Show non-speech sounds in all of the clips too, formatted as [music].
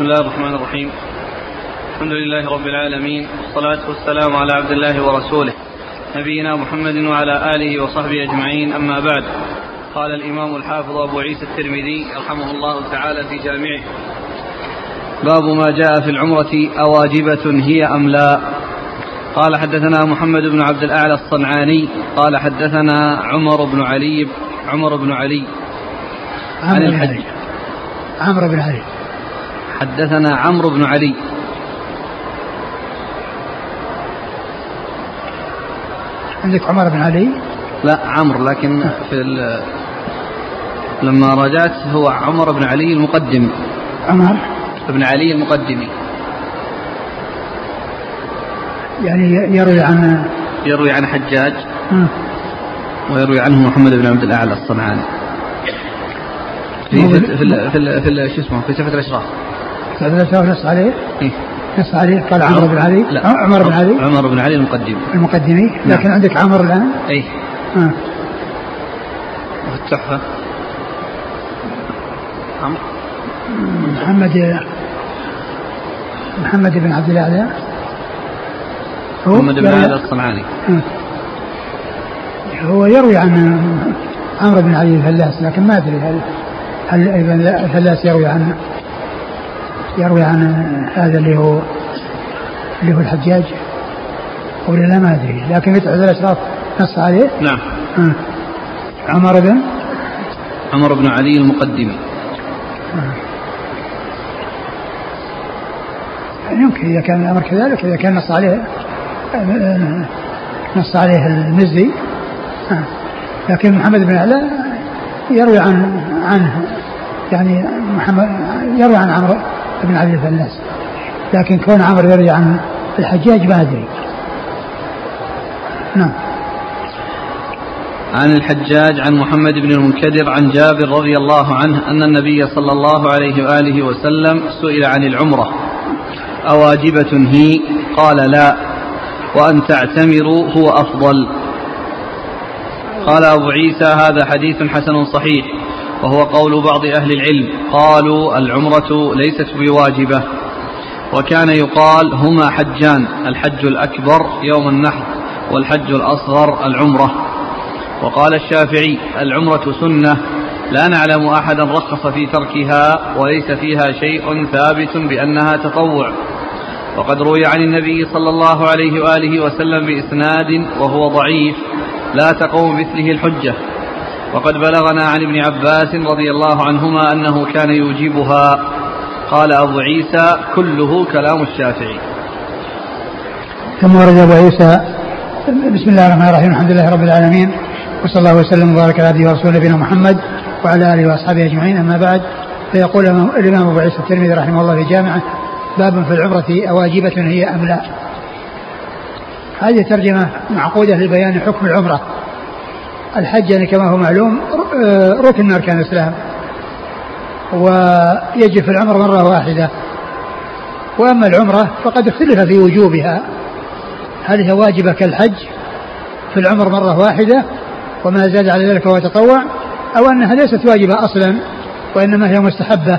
بسم الله الرحمن الرحيم. الحمد لله رب العالمين والصلاة والسلام على عبد الله ورسوله نبينا محمد وعلى آله وصحبه أجمعين أما بعد. قال الإمام الحافظ أبو عيسى الترمذي رحمه الله تعالى في جامعه باب ما جاء في العمرة أواجبة هي أم لا؟ قال حدثنا محمد بن عبد الأعلى الصنعاني قال حدثنا عمر بن علي عمر بن علي. عن الحج عمرو بن علي. حدثنا عمرو بن علي. عندك عمر بن علي؟ لا عمرو لكن في لما رجعت هو عمر بن علي المقدم. عمر؟ بن علي المقدمي يعني يروي عن يروي عن حجاج. ويروي عنه محمد بن عبد الأعلى الصنعاني في في في, شو اسمه في صفه الأشراف. الاشراف نص عليه؟ إيه؟ نص عليه قال عمرو بن علي لا عمر بن علي عمر بن علي المقدمي المقدمي نعم. لكن نعم. عندك عمر الآن؟ اي آه. والتحفه عمرو محمد محمد بن عبد الاعلى محمد بن عبد الاعلى الصنعاني آه. هو يروي عن عمرو بن علي الفلاس لكن ما أدري هل هل الفلاس يروي عن يروي عن هذا اللي هو اللي هو الحجاج. ولا لا ما أدري. لكن في الأشراف. نص عليه؟ نعم. آه. عمر بن؟ عمر بن علي المقدمي. آه. يمكن إذا كان الأمر كذلك إذا كان نص عليه. نص عليه المزي. آه. لكن محمد بن علاء يروي عن عنه. يعني محمد يروي عن عمرو. بن عبد الفلاس لكن كون عمرو يروي عن الحجاج ما أدري. نعم. عن الحجاج عن محمد بن المنكدر عن جابر رضي الله عنه أن النبي صلى الله عليه وآله وسلم سئل عن العمرة. أواجبة هي؟ قال لا. وأن تعتمروا هو أفضل. قال أبو عيسى هذا حديث حسن صحيح. وهو قول بعض أهل العلم. قالوا العمرة ليست بواجبة. وكان يقال هما حجان الحج الأكبر يوم النحر والحج الأصغر العمرة. وقال الشافعي العمرة سنة لا نعلم أحدا رخص في تركها وليس فيها شيء ثابت بأنها تطوع. وقد روي عن النبي صلى الله عليه وآله وسلم بإسناد وهو ضعيف لا تقوم مثله الحجة. وقد بلغنا عن ابن عباس رضي الله عنهما أنه كان يوجبها قال أبو عيسى كله كلام الشافعي. ثم ورد أبو عيسى بسم الله الرحمن الرحيم الحمد لله رب العالمين وصلى الله وسلم وبارك على عبده ورسوله نبينا محمد وعلى آله وأصحابه أجمعين أما بعد فيقول الامام أبو عيسى الترمذي رحمه الله في جامعه باب في العمرة أواجبة هي أم لا؟ هذه ترجمه معقودة لبيان حكم العمرة. الحج يعني كما هو معلوم آه، ركن من اركان الاسلام ويجب في العمر مرة واحدة. وأما العمرة فقد اختلف في وجوبها. هل هي واجبة كالحج في العمر مرة واحدة وما زاد على ذلك فهو تطوع أو أنها ليست واجبة أصلا وإنما هي مستحبة؟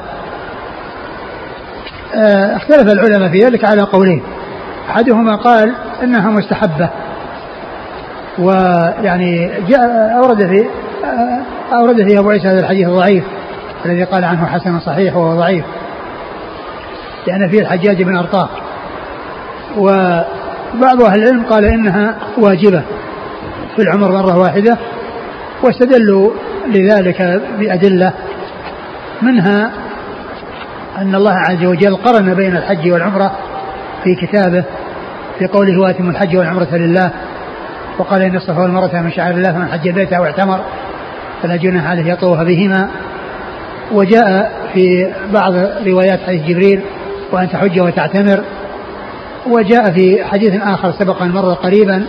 آه، اختلف العلماء في ذلك على قولين. أحدهما قال إنها مستحبة. ويعني جاء أورد في أورد في أبو عيسى هذا الحديث الضعيف الذي قال عنه حسن صحيح وهو ضعيف. لأن فيه الحجاج بن أرطاة وبعض أهل العلم قال إنها واجبة. في العمر مرة واحدة. واستدلوا لذلك بأدلة منها أن الله عز وجل قرن بين الحج والعمرة في كتابه في قوله وآتم الحج والعمرة لله. وقال إن الصفا والمروة من شعائر الله فمن حج البيت أو اعتمر فلا جناح عليه يطوف بهما. وجاء في بعض روايات حديث جبريل وأن تحج وتعتمر. وجاء في حديث آخر سبق أن مر قريبا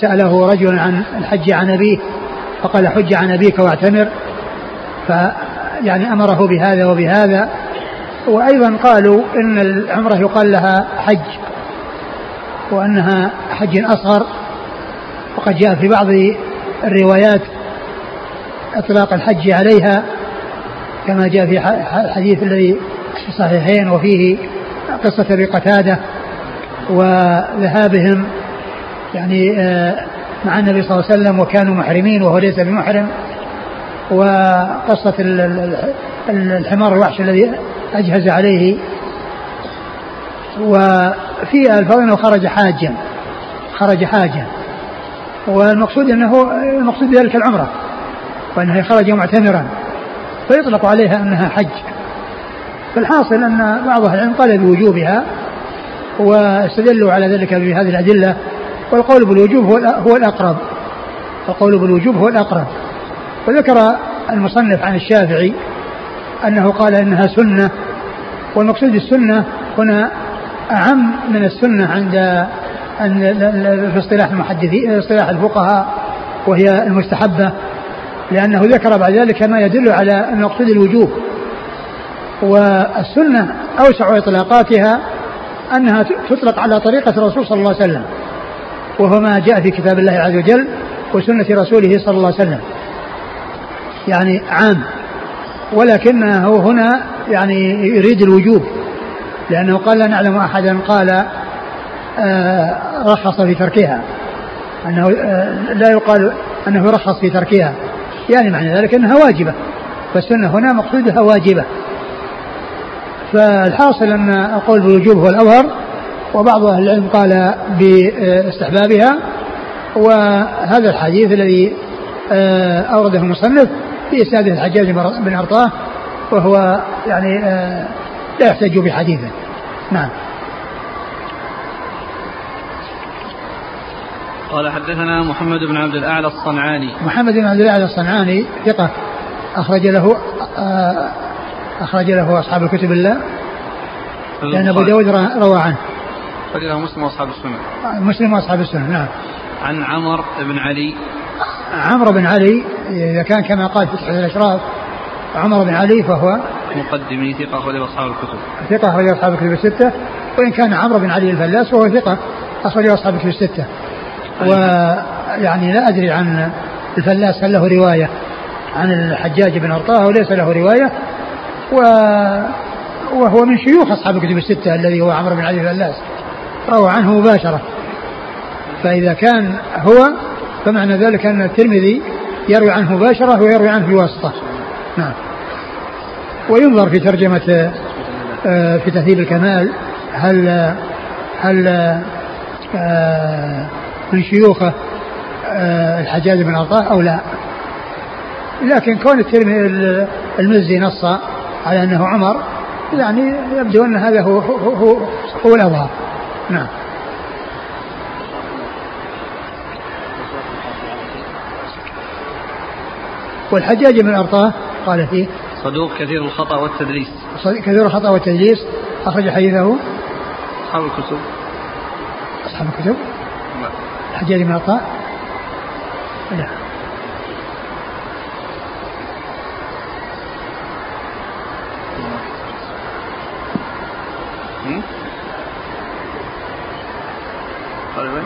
سأله رجل عن الحج عن أبيه فقال حج عن أبيك واعتمر. فيعني أمره بهذا وبهذا. وأيضا قالوا إن العمرة يقال لها حج وأنها حج أصغر. وقد جاء في بعض الروايات إطلاق الحج عليها كما جاء في الحديث الذي الصحيحين وفيه قصة أبي قتادة وذهابهم يعني آه، مع النبي صلى الله عليه وسلم وكانوا محرمين وهو ليس بمحرم وقصة الحمار الوحش الذي أجهز عليه. وفي ألفاظ أنه خرج حاجا خرج حاجا. والمقصود أنه المقصود ذلك العمرة وأنه خرج معتمرا فيطلق عليها أنها حج. فالحاصل أن بعض أهل العلم قال بوجوبها واستدلوا على ذلك بهذه الأدلة والقول بالوجوب هو هو الأقرب. القول بالوجوب هو الأقرب. وذكر المصنف عن الشافعي أنه قال إنها سنة والمقصود السنة هنا أعم من السنة عند في اصطلاح المحدثين اصطلاح الفقهاء وهي المستحبة لأنه ذكر بعد ذلك ما يدل على المقصود الوجوب. والسنة أوسع إطلاقاتها أنها تطلق على طريقة الرسول صلى الله عليه وسلم وهو ما جاء في كتاب الله عز وجل وسنة رسوله صلى الله عليه وسلم. يعني عام ولكنه هنا يعني يريد الوجوب لأنه قال لا نعلم أحدا قال رخص في تركها. أنه آه لا يقال أنه رخص في تركها. يعني معنى ذلك أنها واجبة. فالسنة هنا مقصودها واجبة. فالحاصل أن القول بالوجوب هو الأظهر وبعض أهل العلم قال باستحبابها. وهذا الحديث الذي آه، أورده المصنف في إسناد الحجاج بن أرطاه وهو يعني آه، لا يحتج بحديثه. نعم. قال حدثنا محمد بن عبد الأعلى الصنعاني. محمد بن عبد الأعلى الصنعاني ثقة. أخرج له آه، أخرج له أصحاب الكتب الله لأن أبو داود روى عنه. أخرج له مسلم وأصحاب السنة. مسلم وأصحاب السنة نعم. عن عمر بن علي. عمرو بن علي إذا كان كما قال في الأشراف عمر بن علي فهو مقدمي ثقة أخرج أصحاب الكتب. ثقة أخرج أصحاب الكتب الستة. وإن كان عمرو بن علي الفلاس فهو ثقة أخرج أصحاب الكتب الستة. ويعني لا أدري عن الفلاس هل له رواية عن الحجاج بن أرطاة وليس له رواية و وهو من شيوخ أصحاب الكتب الستة الذي هو عمرو بن علي الفلاس روى عنه مباشرة. فإذا كان هو فمعنى ذلك أن الترمذي يروي عنه مباشرة ويروي عنه بواسطة نعم. وينظر في ترجمة آه، في تهذيب الكمال هل هل آه، من شيوخه آه، الحجاج بن عطاء أو لا؟ لكن كون الترمذي المزي نص على أنه عمر يعني يبدو أن هذا هو هو, هو, هو الأظهر. نعم. والحجاج بن أرطاه قال فيه صدوق كثير الخطأ والتدليس. كثير الخطأ والتدليس. أخرج حديثه. أصحاب الكتب. أصحاب الكتب. لا بن أرطاه لا قال وين؟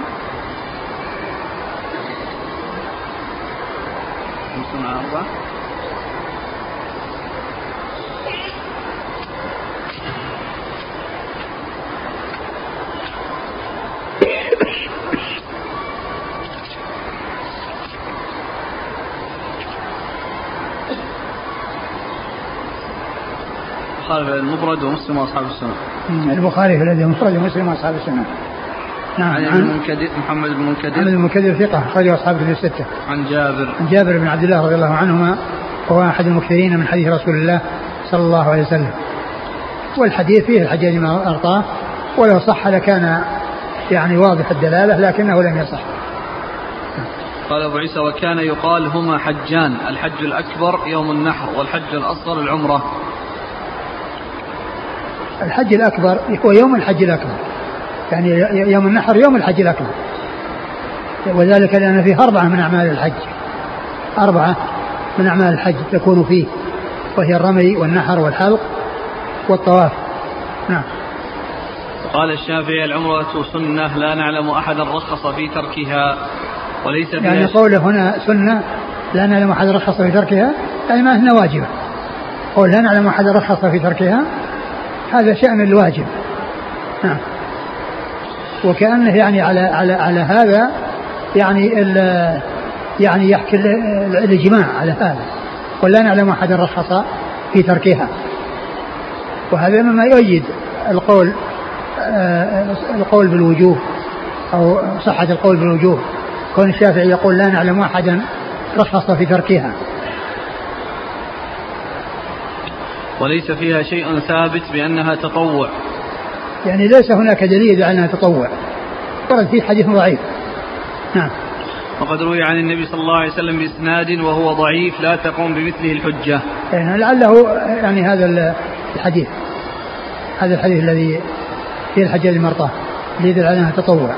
مسلم أربعة البخاري المفرد ومسلم وأصحاب السنة. البخاري في الذي المفرد ومسلم وأصحاب السنة. نعم عن المنكدر محمد بن المنكدر محمد بن المنكدر ثقة أخرجه أصحاب الكتب الستة. عن جابر عن جابر بن عبد الله رضي الله عنهما وهو أحد المكثرين من حديث رسول الله صلى الله عليه وسلم. والحديث فيه الحجاج من أرطاه ولو صح لكان يعني واضح الدلالة لكنه لم يصح. قال أبو عيسى وكان يقال هما حجان الحج الأكبر يوم النحر والحج الأصغر العمرة الحج الأكبر هو يوم الحج الأكبر. يعني يوم النحر يوم الحج الأكبر. وذلك لأن فيه أربعة من أعمال الحج. أربعة من أعمال الحج تكون فيه وهي الرمي والنحر والحلق والطواف. نعم. قال الشافعي العمرة سنة لا نعلم أحدا رخص في تركها وليس يعني قوله هنا سنة لا نعلم أحدا رخص في تركها؟ يعني ما هنا واجبة. قول لا نعلم أحدا رخص في تركها هذا شأن الواجب. نعم. وكأنه يعني على على على هذا يعني يعني يحكي الإجماع على هذا. ولا نعلم أحدا رخص في تركها. وهذا مما يؤيد القول آه، القول بالوجوب أو صحة القول بالوجوب كون الشافعي يقول لا نعلم أحدا رخص في تركها. وليس فيها شيء ثابت بأنها تطوع. يعني ليس هناك دليل على أنها تطوع. ورد في حديث ضعيف. نعم. وقد روي عن النبي صلى الله عليه وسلم بإسناد وهو ضعيف لا تقوم بمثله الحجة. يعني لعله يعني هذا الحديث. هذا الحديث الذي في الحجة المرطاة. يدل على أنها تطوع.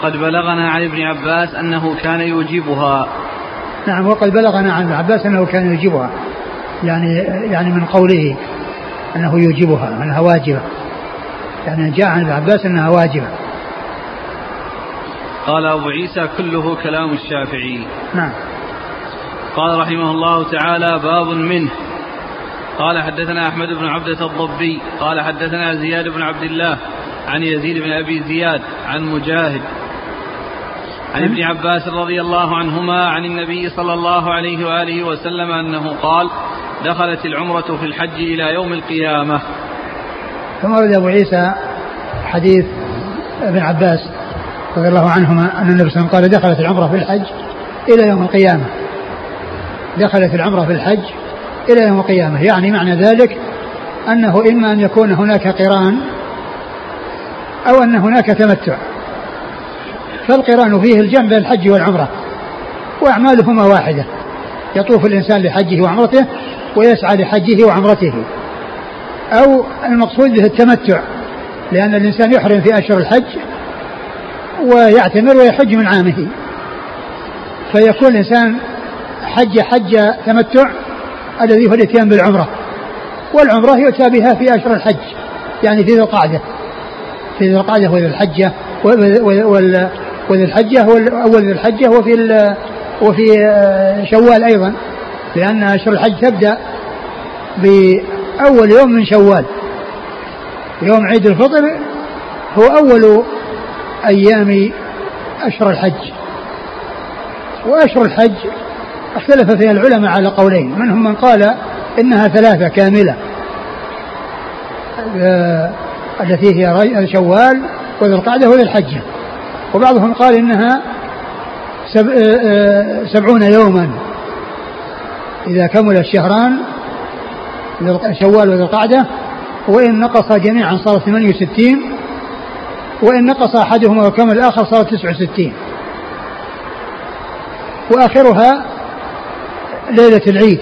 وقد بلغنا عن ابن عباس أنه كان يوجبها نعم وقد بلغنا عن ابن عباس أنه كان يوجبها يعني يعني من قوله أنه يوجبها أنها واجبة. يعني جاء عن ابن عباس أنها واجبة. قال أبو عيسى كله كلام الشافعي. نعم. قال رحمه الله تعالى باب منه. قال حدثنا أحمد بن عبدة الضبي. قال حدثنا زياد بن عبد الله عن يزيد بن أبي زياد عن مجاهد. عن ابن عباس رضي الله عنهما عن النبي صلى الله عليه وآله وسلم أنه قال دخلت العمرة في الحج إلى يوم القيامة. ثم ورد أبو عيسى حديث ابن عباس رضي الله عنهما أن النبي صلى الله عليه وسلم قال دخلت العمرة في الحج إلى يوم القيامة. دخلت العمرة في الحج إلى يوم القيامة. يعني معنى ذلك أنه إما أن يكون هناك قران أو أن هناك تمتع. فالقران فيه الجمع بين الحج والعمرة وأعمالهما واحدة يطوف الإنسان لحجه وعمرته ويسعى لحجه وعمرته أو المقصود به التمتع لأن الإنسان يحرم في أشهر الحج ويعتمر ويحج من عامه فيكون الإنسان حج حج تمتع الذي هو الإتيان بالعمرة والعمرة يؤتى بها في أشهر الحج يعني في ذي القعدة في ذي القعدة وذي الحجة وذي الحجة أول ذي الحجة وفي وفي شوال أيضا لأن أشهر الحج تبدأ بأول يوم من شوال. يوم عيد الفطر هو أول أيام أشهر الحج. وأشهر الحج اختلف فيها العلماء على قولين منهم من قال إنها ثلاثة كاملة. آه، التي هي شوال وذو القعدة وذو الحجة. وبعضهم قال إنها آه، آه، سبعون يوما. إذا كمل الشهران شوال وذو القعدة وإن نقص جميعا صار 68 وإن نقص أحدهما وكمل الآخر صار 69 وآخرها ليلة العيد.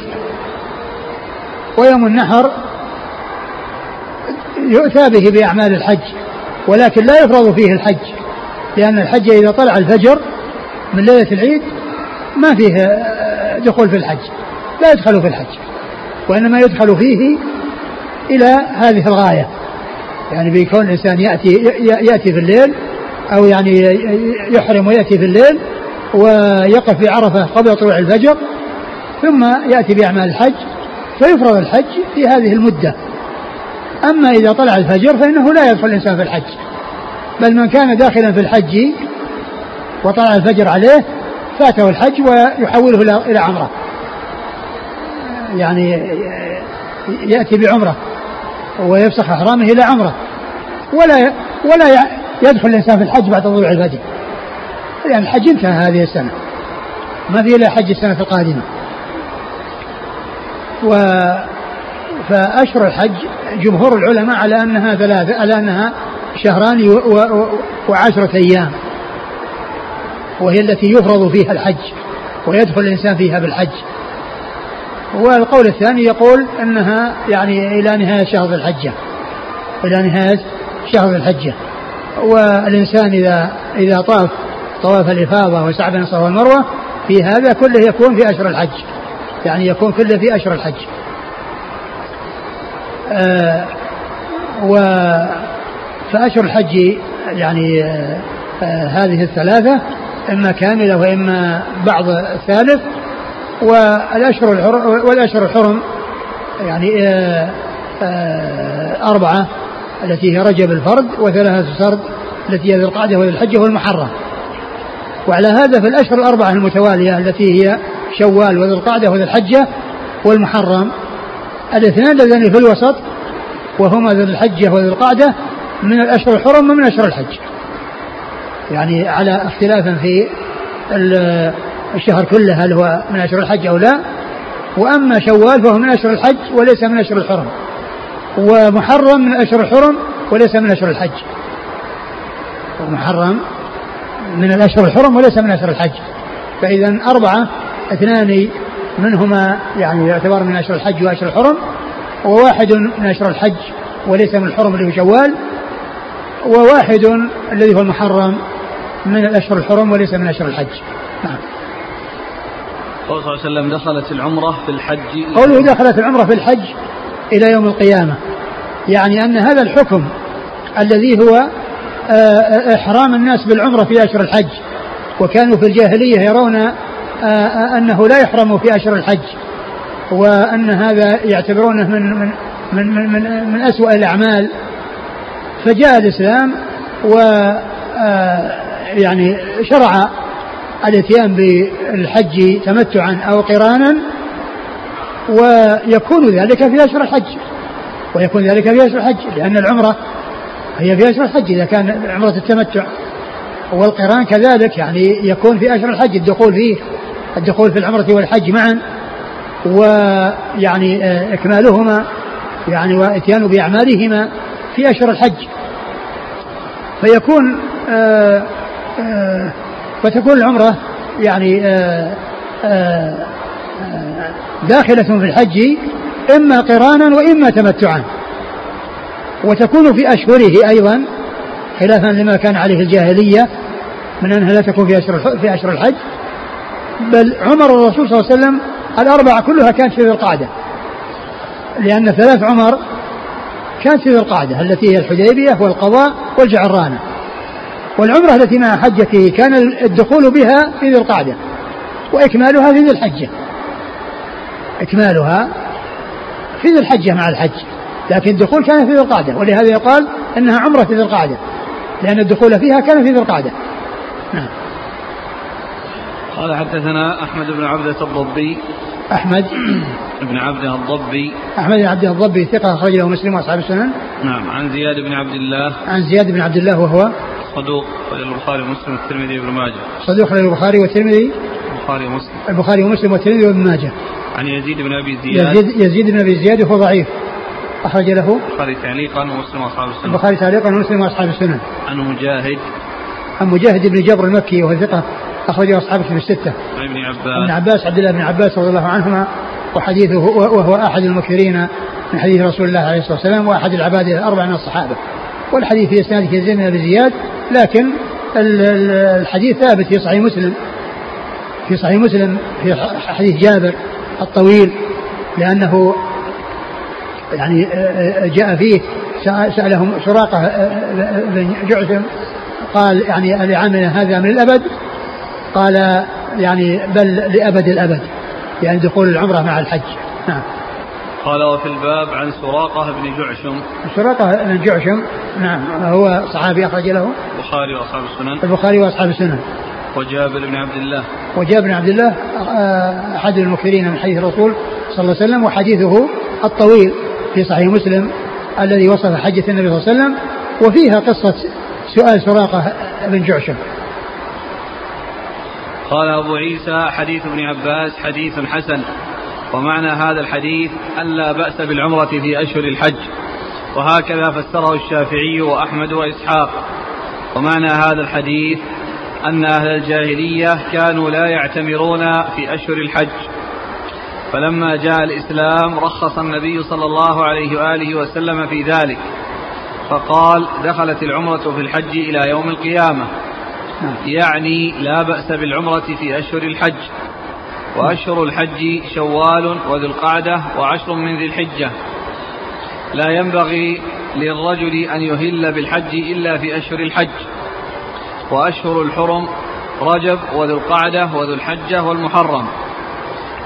ويوم النحر يؤتى به بأعمال الحج ولكن لا يفرض فيه الحج. لأن الحج إذا طلع الفجر من ليلة العيد ما فيه دخول في الحج لا يدخل في الحج وإنما يدخل فيه إلى هذه الغاية. يعني بيكون الإنسان يأتي يأتي في الليل أو يعني يحرم ويأتي في الليل ويقف في عرفة قبل طلوع الفجر ثم يأتي بأعمال الحج فيفرض الحج في هذه المدة. أما إذا طلع الفجر فإنه لا يدخل الإنسان في الحج. بل من كان داخلا في الحج وطلع الفجر عليه فاته الحج ويحوله إلى عمرة. يعني يأتي بعمرة ويفسخ إحرامه إلى عمرة. ولا ولا يدخل الإنسان في الحج بعد طلوع الفجر. لأن يعني الحج انتهى هذه السنة. ما في إلا حج السنة القادمة. و فأشهر الحج جمهور العلماء على أنها ثلاثة على أنها شهران. وعشرة أيام. وهي التي يفرض فيها الحج ويدخل الإنسان فيها بالحج. والقول الثاني يقول أنها يعني إلى نهاية شهر الحجة. إلى نهاية شهر الحجة. والإنسان إذا إذا طاف طواف الإفاضة وسعى بين الصفا والمروة في هذا كله يكون في أشهر الحج. يعني يكون كله في أشهر الحج. آه و فأشهر الحج يعني آه آه هذه الثلاثة إما كاملة وإما بعض الثالث والأشهر الحرم والأشهر الحرم يعني آه، أربعة التي هي رجب الفرد وثلاثة سرد التي هي ذي القعدة وذي الحجة والمحرم. وعلى هذا في الأشهر الأربعة المتوالية التي هي شوال وذي القعدة وذي الحجة والمحرم. الاثنان اللذان في الوسط وهما ذي الحجة وذي القعدة من الأشهر الحرم ومن أشهر الحج. يعني على اختلاف في الشهر كله هل هو من أشهر الحج أو لا. وأما شوال فهو من أشهر الحج وليس من أشهر الحرم. ومحرم من أشهر الحرم وليس من أشهر الحج. ومحرم من الأشهر الحرم وليس من أشهر الحج. فإذا أربعة اثنان منهما يعني يعتبر من أشهر الحج وأشهر الحرم وواحد من أشهر الحج وليس من الحرم اللي هو شوال وواحد الذي هو المحرم من الأشهر الحرم وليس من أشهر الحج. نعم. قول صلى الله عليه وسلم دخلت العمرة في الحج قوله دخلت العمرة في الحج إلى يوم القيامة. يعني أن هذا الحكم الذي هو آه، آه، إحرام الناس بالعمرة في أشهر الحج وكانوا في الجاهلية يرون آه، أنه لا يحرم في أشهر الحج وأن هذا يعتبرونه من من من من, من, من أسوأ الأعمال. فجاء الإسلام و يعني شرع الإتيان بالحج تمتعا أو قرانا ويكون ذلك في أشهر الحج. ويكون ذلك في أشهر الحج لأن العمرة هي في أشهر الحج إذا كان عمرة التمتع. والقران كذلك يعني يكون في أشهر الحج الدخول فيه الدخول في العمرة والحج معا. ويعني آه، إكمالهما يعني واتيان بأعمالهما. في أشهر الحج. فيكون آه، آه، فتكون العمرة يعني آه، داخلة في الحج إما قرانا وإما تمتعا. وتكون في أشهره أيضا خلافا لما كان عليه الجاهلية من أنها لا تكون في أشهر في أشهر الحج. بل عمر الرسول صلى الله عليه وسلم الأربعة كلها كانت في القعدة. لأن ثلاث عمر كانت في القعدة التي هي الحديبية والقضاء والجعرانة. والعمرة التي مع حجته كان الدخول بها في ذي القعدة وإكمالها في ذي الحجة. إكمالها في ذي الحجة مع الحج لكن الدخول كان في ذي القعدة ولهذا يقال أنها عمرة في ذي القعدة لأن الدخول فيها كان في ذي القعدة. نعم. قال حدثنا أحمد بن عبدة الضبي أحمد. بن عبده الضبي. أحمد بن عبده الضبي ثقة أخرجه مسلم وأصحاب السنن. نعم عن زياد بن عبد الله. عن زياد بن عبد الله وهو؟ صدوق خرج البخاري ومسلم والترمذي وابن ماجه. صدوق خرج البخاري والترمذي؟ البخاري ومسلم. البخاري ومسلم والترمذي وابن ماجه. عن يزيد بن أبي زياد. يزيد, يزيد بن أبي زياد وهو ضعيف. أخرج له؟ البخاري تعليقا ومسلم وأصحاب السنن. البخاري تعليقا ومسلم وأصحاب السنن. عن مجاهد. عن مجاهد بن جبر المكي وهو ثقة أخرجه أصحاب في الستة. عن ابن عباس. ابن عباس عبد الله بن عباس رضي الله عنهما وحديثه وهو أحد المكثرين من حديث رسول الله عليه الصلاة والسلام وأحد العباد الأربع من الصحابة. والحديث في إسناده يزيد بن أبي زياد لكن الحديث ثابت في صحيح مسلم. في صحيح مسلم في حديث جابر الطويل لأنه يعني جاء فيه سألهم سراقة بن جعثم قال يعني لعمل هذا من الأبد؟ قال يعني بل لأبد الأبد يعني دخول العمرة مع الحج. نعم. قال وفي الباب عن سراقة بن جعشم. سراقة بن جعشم نعم هو صحابي أخرج له. البخاري وأصحاب السنن. البخاري وأصحاب السنن. وجابر بن عبد الله. وجابر بن عبد الله آه، أحد المكثرين من حديث الرسول صلى الله عليه وسلم وحديثه الطويل في صحيح مسلم الذي وصف حجة النبي صلى الله عليه وسلم وفيها قصة سؤال سراقة بن جعشم. قال أبو عيسى حديث ابن عباس حديث حسن. ومعنى هذا الحديث أن لا بأس بالعمرة في أشهر الحج. وهكذا فسره الشافعي وأحمد وإسحاق. ومعنى هذا الحديث أن أهل الجاهلية كانوا لا يعتمرون في أشهر الحج. فلما جاء الإسلام رخص النبي صلى الله عليه وآله وسلم في ذلك. فقال دخلت العمرة في الحج إلى يوم القيامة. يعني لا بأس بالعمرة في أشهر الحج. وأشهر الحج شوال وذو القعدة وعشر من ذي الحجة. لا ينبغي للرجل أن يهل بالحج إلا في أشهر الحج. وأشهر الحرم رجب وذو القعدة وذو الحجة والمحرم.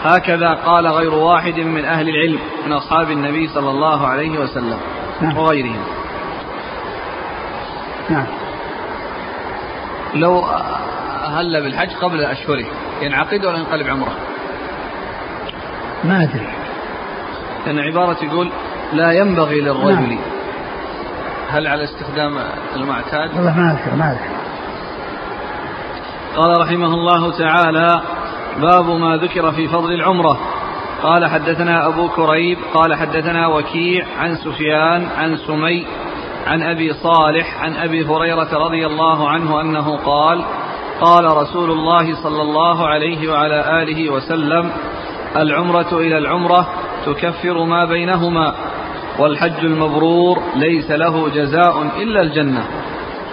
هكذا قال غير واحد من أهل العلم من أصحاب النبي صلى الله عليه وسلم نعم. وغيرهم. نعم. لو هل بالحج قبل أشهره ينعقد ولا ينقلب عمره؟ ما أدري. لأن عبارة يقول لا ينبغي للرجل. نعم. هل على استخدام المعتاد؟ والله ما أذكر ما أذكر. قال رحمه الله تعالى باب ما ذكر في فضل العمرة. قال حدثنا أبو كريب قال حدثنا وكيع عن سفيان عن سمي عن أبي صالح عن أبي هريرة رضي الله عنه أنه قال قال رسول الله صلى الله عليه وعلى آله وسلم العمرة إلى العمرة تكفر ما بينهما والحج المبرور ليس له جزاء إلا الجنة.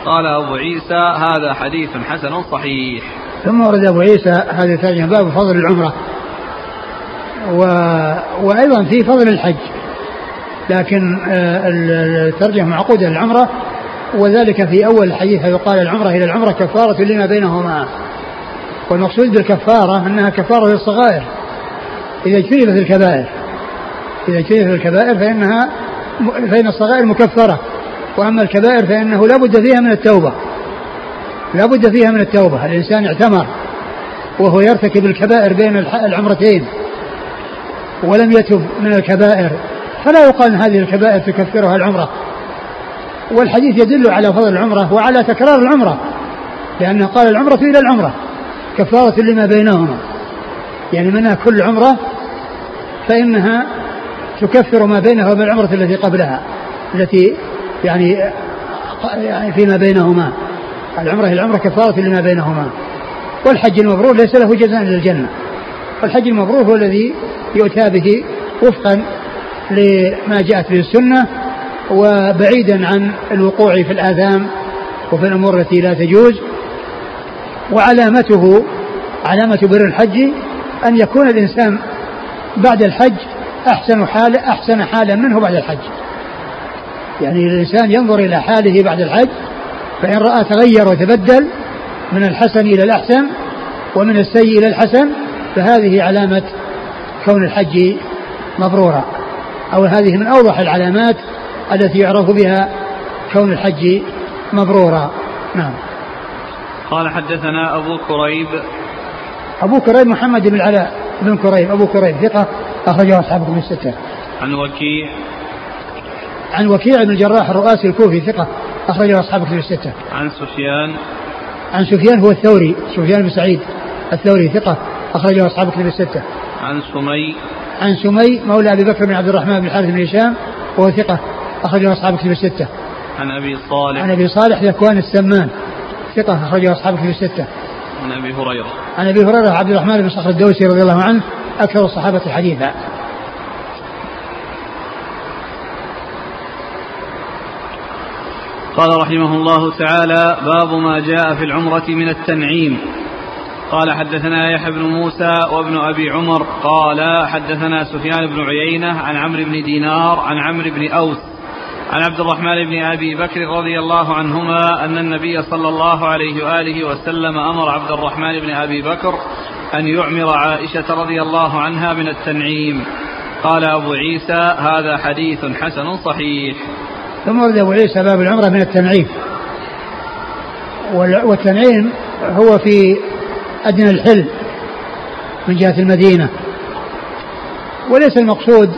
قال أبو عيسى هذا حديث حسن صحيح. ثم ورد أبو عيسى هذه الترجمة باب فضل العمرة و... وأيضا في فضل الحج. لكن آه، الترجمة معقودة للعمرة وذلك في أول الحديث يقال العمرة إلى العمرة كفارة لما بينهما. والمقصود بالكفارة أنها كفارة للصغائر. إذا اجتنبت الكبائر إذا اجتنبت الكبائر فإنها فإن الصغائر مكفرة. وأما الكبائر فإنه لا بد فيها من التوبة. لا بد فيها من التوبة. الإنسان اعتمر وهو يرتكب الكبائر بين العمرتين ولم يتب من الكبائر. فلا يقال أن هذه الكبائر تكفرها العمرة. والحديث يدل على فضل العمرة وعلى تكرار العمرة لأنه قال العمرة إلى العمرة كفارة لما بينهما. يعني منها كل عمرة فإنها تكفر ما بينها وبين العمرة التي قبلها التي يعني يعني فيما بينهما. العمرة العمرة كفارة لما بينهما. والحج المبرور ليس له جزاء إلا الجنة. والحج المبرور هو الذي يؤتى به وفقا لما جاءت به السنة وبعيدا عن الوقوع في الآثام وفي الأمور التي لا تجوز وعلامته علامة بر الحج أن يكون الإنسان بعد الحج أحسن حال أحسن حالا منه بعد الحج. يعني الإنسان ينظر إلى حاله بعد الحج فإن رأى تغير وتبدل من الحسن إلى الأحسن ومن السيء إلى الحسن فهذه علامة كون الحج مبرورا. أو هذه من أوضح العلامات التي يعرف بها كون الحج مبرورا. نعم. قال حدثنا أبو كريب. أبو كريب محمد بن العلاء بن كريب. أبو كريب ثقة أخرجه أصحابكم الستة. عن وكيع. عن وكيع بن الجراح الرؤاسي الكوفي ثقة أخرجه أصحاب كتب الستة. عن سفيان. عن سفيان هو الثوري سفيان بن سعيد الثوري ثقة أخرجه أصحاب كتب الستة. عن سمي. عن سمي مولى أبي بكر بن عبد الرحمن بن الحارث بن هشام وهو ثقة أخرجه أصحاب كتب الستة. عن أبي صالح عن أبي صالح ذكوان السمان ثقة أخرجه أصحاب كتب الستة. عن أبي هريرة عن أبي هريرة عبد الرحمن بن صخر الدوسي رضي الله عنه أكثر الصحابة حديثا. قال رحمه الله تعالى باب ما جاء في العمرة من التنعيم قال حدثنا يحيى بن موسى وابن أبي عمر قال حدثنا سفيان بن عيينة عن عمرو بن دينار عن عمرو بن أوس عن عبد الرحمن بن أبي بكر رضي الله عنهما أن النبي صلى الله عليه وآله وسلم أمر عبد الرحمن بن أبي بكر أن يعمر عائشة رضي الله عنها من التنعيم. قال أبو عيسى هذا حديث حسن صحيح. ثم ورد أبو عيسى باب العمرة من التنعيم. والتنعيم هو في أدنى الحل من جهة المدينة. وليس المقصود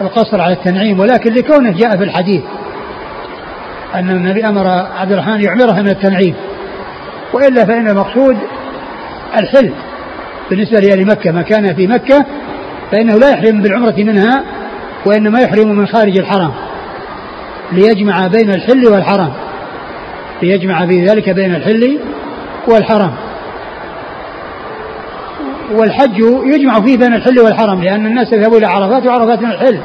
القصر على التنعيم ولكن لكونه جاء في الحديث أن النبي أمر عبد الرحمن يعمرها من التنعيم. وإلا فإن المقصود الحل بالنسبة لأهل مكة ما كان في مكة فإنه لا يحرم بالعمرة منها وإنما يحرم من خارج الحرم. ليجمع بين الحل والحرام ليجمع في ذلك بين الحل والحرام والحج يجمع فيه بين الحل والحرم لأن الناس يذهبون إلى عرفات وعرفات من الحل.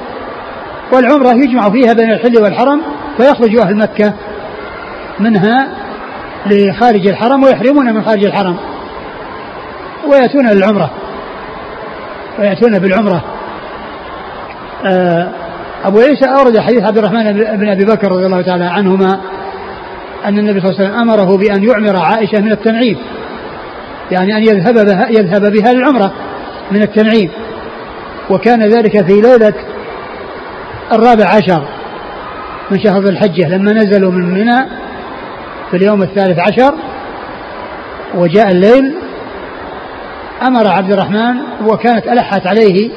والعمرة يجمع فيها بين الحل والحرم فيخرج أهل مكة منها لخارج الحرم ويحرمون من خارج الحرم ويأتون للعمرة ويأتون بالعمرة. آه أبو عيسى أورد حديث عبد الرحمن بن أبي بكر رضي الله تعالى عنهما أن النبي صلى الله عليه وسلم أمره بأن يعمر عائشة من التنعيم يعني أن يذهب بها, يذهب بها للعمرة من التنعيم وكان ذلك في ليلة الرابع عشر من شهر ذي الحجة لما نزلوا من منى في اليوم الثالث عشر وجاء الليل أمر عبد الرحمن وكانت ألحت عليه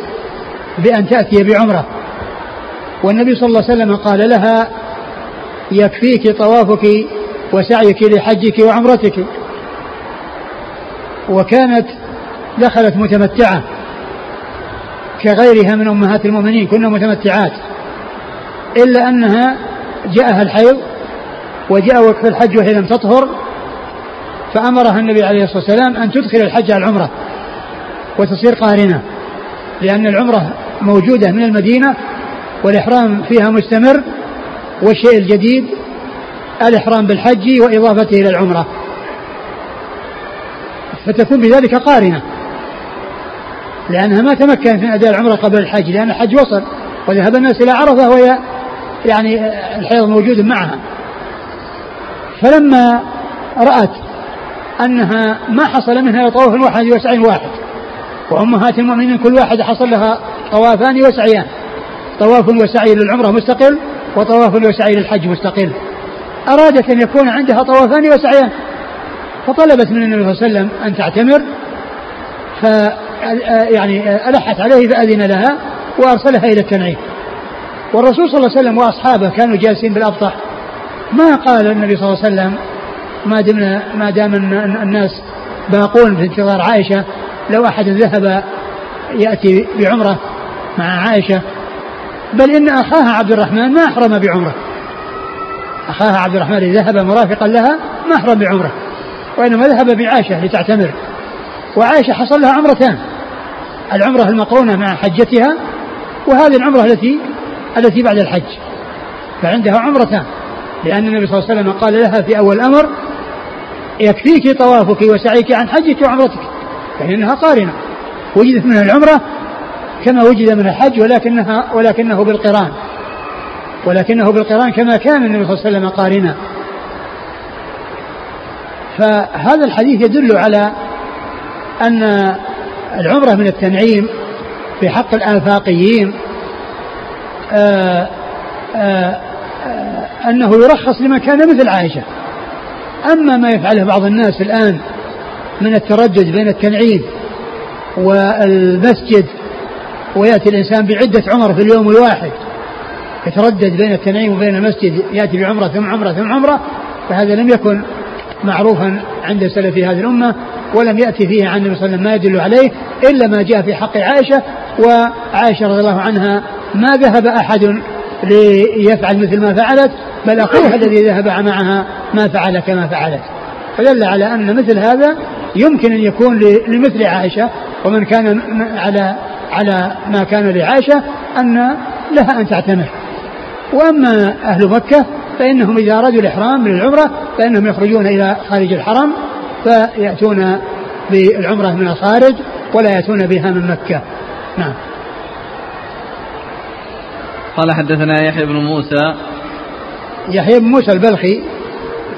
بأن تأتي بعمرة. والنبي صلى الله عليه وسلم قال لها يكفيك طوافك وسعيك لحجك وعمرتك. وكانت دخلت متمتعة كغيرها من أمهات المؤمنين كنا متمتعات إلا أنها جاءها الحيض وجاء وقت الحج وهي لم تطهر فأمرها النبي عليه الصلاة والسلام أن تدخل الحج على العمرة وتصير قارنة لأن العمرة موجودة من المدينة والإحرام فيها مستمر والشيء الجديد الإحرام بالحج وإضافته إلى العمرة. فتكون بذلك قارنة. لأنها ما تمكنت من أداء العمرة قبل الحج لأن الحج وصل وذهب الناس إلى عرفة وهي يعني الحيض موجود معها. فلما رأت أنها ما حصل منها طواف واحد وسعي واحد وأمهات المؤمنين كل واحدة حصل لها طوافان وسعيان. طواف وسعي للعمرة مستقل وطواف وسعي للحج مستقل. أرادت أن يكون عندها طوافان وسعيان. فطلبت من النبي صلى الله عليه وسلم أن تعتمر ف يعني ألحت عليه فأذن لها وأرسلها إلى التنعيم. والرسول صلى الله عليه وسلم وأصحابه كانوا جالسين بالأبطح. ما قال النبي صلى الله عليه وسلم ما دمنا ما دام الناس باقون في انتظار عائشة لو أحد ذهب يأتي بعمرة مع عائشة. بل إن أخاها عبد الرحمن ما أحرم بعمرة. أخاها عبد الرحمن ذهب مرافقا لها ما أحرم بعمرة. وإنما ذهب بعائشة لتعتمر وعائشة حصل لها عمرتان. العمرة المقرونة مع حجتها وهذه العمرة التي التي بعد الحج. فعندها عمرتان. لأن النبي صلى الله عليه وسلم قال لها في أول الأمر يكفيك طوافك وسعيك عن حجك وعمرتك. فإنها قارنة. وجدت منها العمرة كما وجد من الحج ولكنها ولكنه بالقران. ولكنه بالقران كما كان النبي صلى الله عليه وسلم قارنا. فهذا الحديث يدل على أن العمرة من التنعيم في حق الآفاقيين آآ آآ أنه يرخص لمن كان مثل عائشة. أما ما يفعله بعض الناس الآن من التردد بين التنعيم والمسجد ويأتي الإنسان بعدة عمر في اليوم الواحد يتردد بين التنعيم وبين المسجد يأتي بعمرة ثم عمرة ثم عمرة فهذا لم يكن معروفا عند سلف هذه الأمة ولم يأتي فيه عن النبي صلى الله عليه وسلم ما يدل عليه إلا ما جاء في حق عائشة وعائشة رضي الله عنها ما ذهب أحد ليفعل مثل ما فعلت بل أخوها الذي ذهب معها ما فعل كما فعلت. فدل على أن مثل هذا يمكن أن يكون لمثل عائشة ومن كان على على ما كان لعائشة أن لها أن تعتمر وأما أهل مكة فإنهم إذا أرادوا الإحرام من العمرة فإنهم يخرجون إلى خارج الحرم فيأتون بالعمرة من الخارج ولا يأتون بها من مكة. نعم. قال حدثنا يحيى بن موسى. يحيى بن موسى البلخي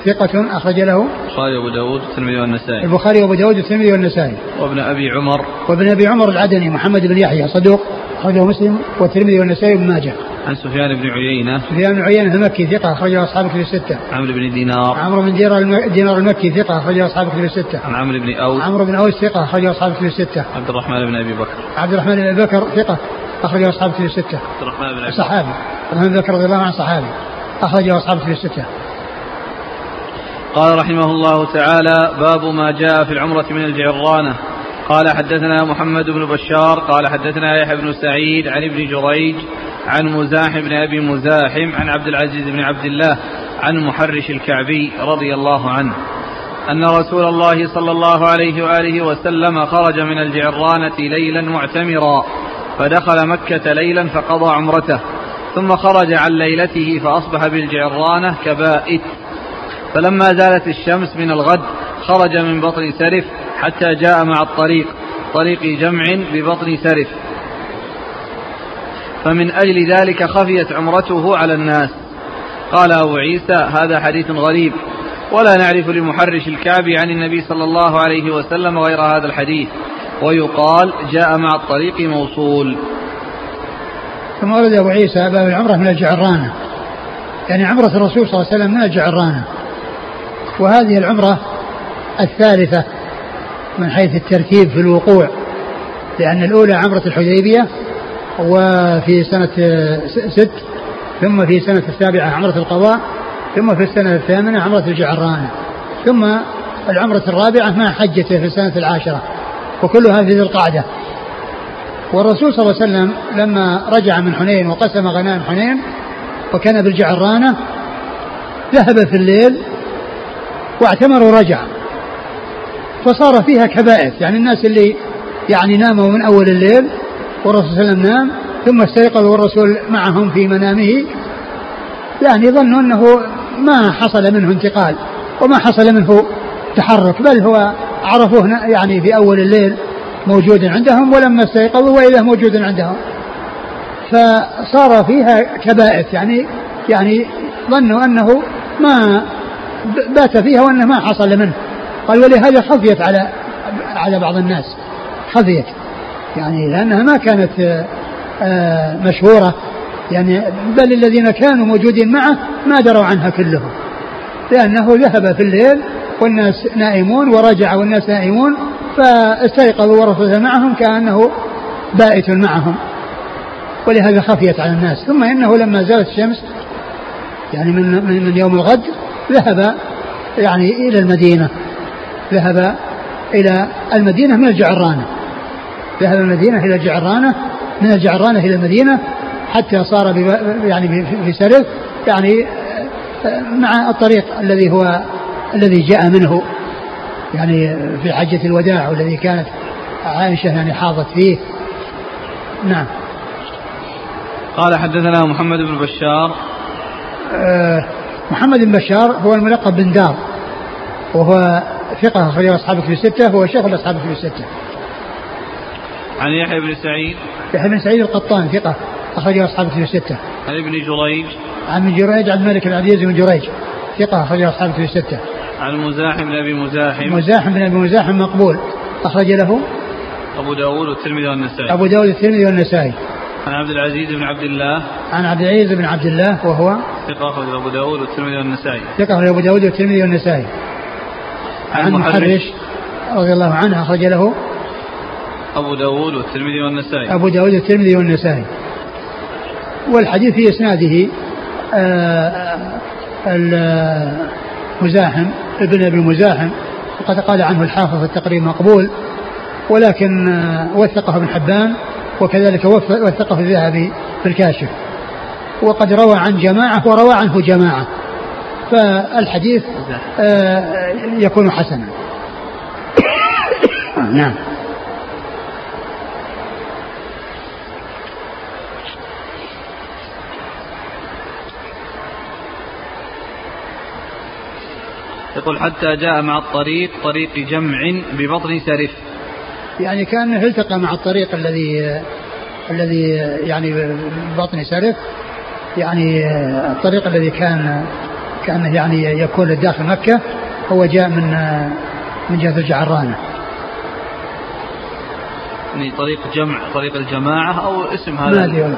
ثقة أخرج له البخاري وأبو داود والترمذي والنسائي. البخاري وأبو داود والترمذي والنسائي. وابن أبي عمر. وابن أبي عمر العدني محمد بن يحيى صدوق أخرجه مسلم والترمذي والنسائي بن ماجه. عن سفيان بن عيينة. سفيان بن عيينة المكي ثقة أخرجه أصحاب كتب الستة. عمرو بن دينار. عمرو بن دينار دينار المكي ثقة أخرجه أصحاب كتب الستة. عن عمرو بن أوس. عمرو بن أوس ثقة أخرجه أصحاب كتب الستة. عبد الرحمن بن أبي بكر. عبد الرحمن بن أبي بكر ثقة أخرجه أصحاب كتب الستة. عبد الرحمن بن أبي صحابي عبد الرحمن بن بكر رضي الله عنه صحابي. أخرجه أصحاب كتب الستة. قال رحمه الله تعالى باب ما جاء في العمرة من الجعرانة قال حدثنا محمد بن بشار قال حدثنا يحيى بن سعيد عن ابن جريج عن مزاحم بن أبي مزاحم عن عبد العزيز بن عبد الله عن محرش الكعبي رضي الله عنه. أن رسول الله صلى الله عليه وآله وسلم خرج من الجعرانه ليلا معتمرا فدخل مكة ليلا فقضى عمرته ثم خرج عن ليلته فأصبح بالجعرانه كبائت. فلما زالت الشمس من الغد خرج من بطن سرف حتى جاء مع الطريق. طريق جمع ببطن سرف. فمن أجل ذلك خفيت عمرته على الناس. قال أبو عيسى هذا حديث غريب. ولا نعرف لمحرش الكعب عن النبي صلى الله عليه وسلم غير هذا الحديث. ويقال جاء مع الطريق موصول. ثم ورد أبو عيسى باب العمرة من الجعرانة. يعني عمرة الرسول صلى الله عليه وسلم من الجعرانة. وهذه العمرة الثالثة من حيث الترتيب في الوقوع لأن الأولى عمرة الحديبية وفي سنة ست ثم في سنة السابعة عمرة القضاء ثم في السنة الثامنة عمرة الجعرانة ثم العمرة الرابعة مع حجته في السنة العاشرة وكلها في ذي القعدة. والرسول صلى الله عليه وسلم لما رجع من حنين وقسم غنائم حنين وكان بالجعرانة ذهب في الليل واعتمر ورجع. فصار فيها كبائث يعني الناس اللي يعني ناموا من أول الليل والرسول صلى الله عليه وسلم نام ثم استيقظ والرسول معهم في منامه يعني ظنوا أنه ما حصل منه انتقال وما حصل منه تحرك بل هو عرفوه يعني في أول الليل موجود عندهم ولما استيقظوا وإذا موجود عندهم. فصار فيها كبائث يعني يعني ظنوا أنه ما بات فيها وأنه ما حصل منه. قال ولهذا خفيت على على بعض الناس. خفيت يعني لأنها ما كانت آه، مشهورة. يعني بل الذين كانوا موجودين معه ما دروا عنها كلهم. لأنه ذهب في الليل والناس نائمون ورجع والناس نائمون فاستيقظوا ورسول معهم كأنه بائت معهم. ولهذا خفيت على الناس. ثم إنه لما زالت الشمس يعني من, من يوم الغد ذهب يعني إلى المدينة. ذهب إلى المدينة من الجعرانة ذهب المدينة إلى الجعرانة من الجعرانة إلى المدينة حتى صار يعني في سرد يعني مع الطريق الذي هو الذي جاء منه. يعني في حجة الوداع والذي كانت عائشة يعني حاضت فيه. نعم. قال حدثنا محمد بن بشار. آه محمد بن بشار هو الملقب بن دار وهو ثقة أخرجه أصحاب في الستة هو شيخ الأصحاب في الستة. عن يحيى بن سعيد. يحيى بن سعيد القطان ثقة أخرجه أصحاب في الستة. عن ابن جريج. عن ابن جريج عبد الملك بن عبد العزيز بن جريج ثقة أخرجه أصحاب في الستة. عن مزاحم بن أبي مزاحم. مزاحم بن أبي مزاحم مقبول أخرج له أبو داود والترمذي والنسائي. أبو داود والترمذي والنسائي. عن عبد العزيز بن عبد الله. عن عبد العزيز بن عبد الله وهو ثقة أخرج أبو داود والترمذي والنسائي. ثقة أخرج أبو داود والترمذي والنسائي. عن محرش رضي الله عنه أخرج له أبو داود والترمذي والنسائي. أبو داود والترمذي والنسائي. والحديث في إسناده آه، مزاحم ابن أبي مزاحم وقد قال عنه الحافظ في التقريب مقبول ولكن آه، وثقه ابن حبان وكذلك وثقه الذهبي في الكاشف. وقد روى عن جماعة وروى عنه جماعة. فالحديث آه، يكون حسنا. [coughs] نعم. يقول حتى جاء مع الطريق طريق جمع ببطن سرف يعني كان التقى مع الطريق الذي الذي يعني ببطن سرف يعني الطريق الذي كان كان يعني يكون داخل مكة هو جاء من من جهة الجعرانة. يعني طريق جمع طريق الجماعة أو اسم هذا؟ ما أدري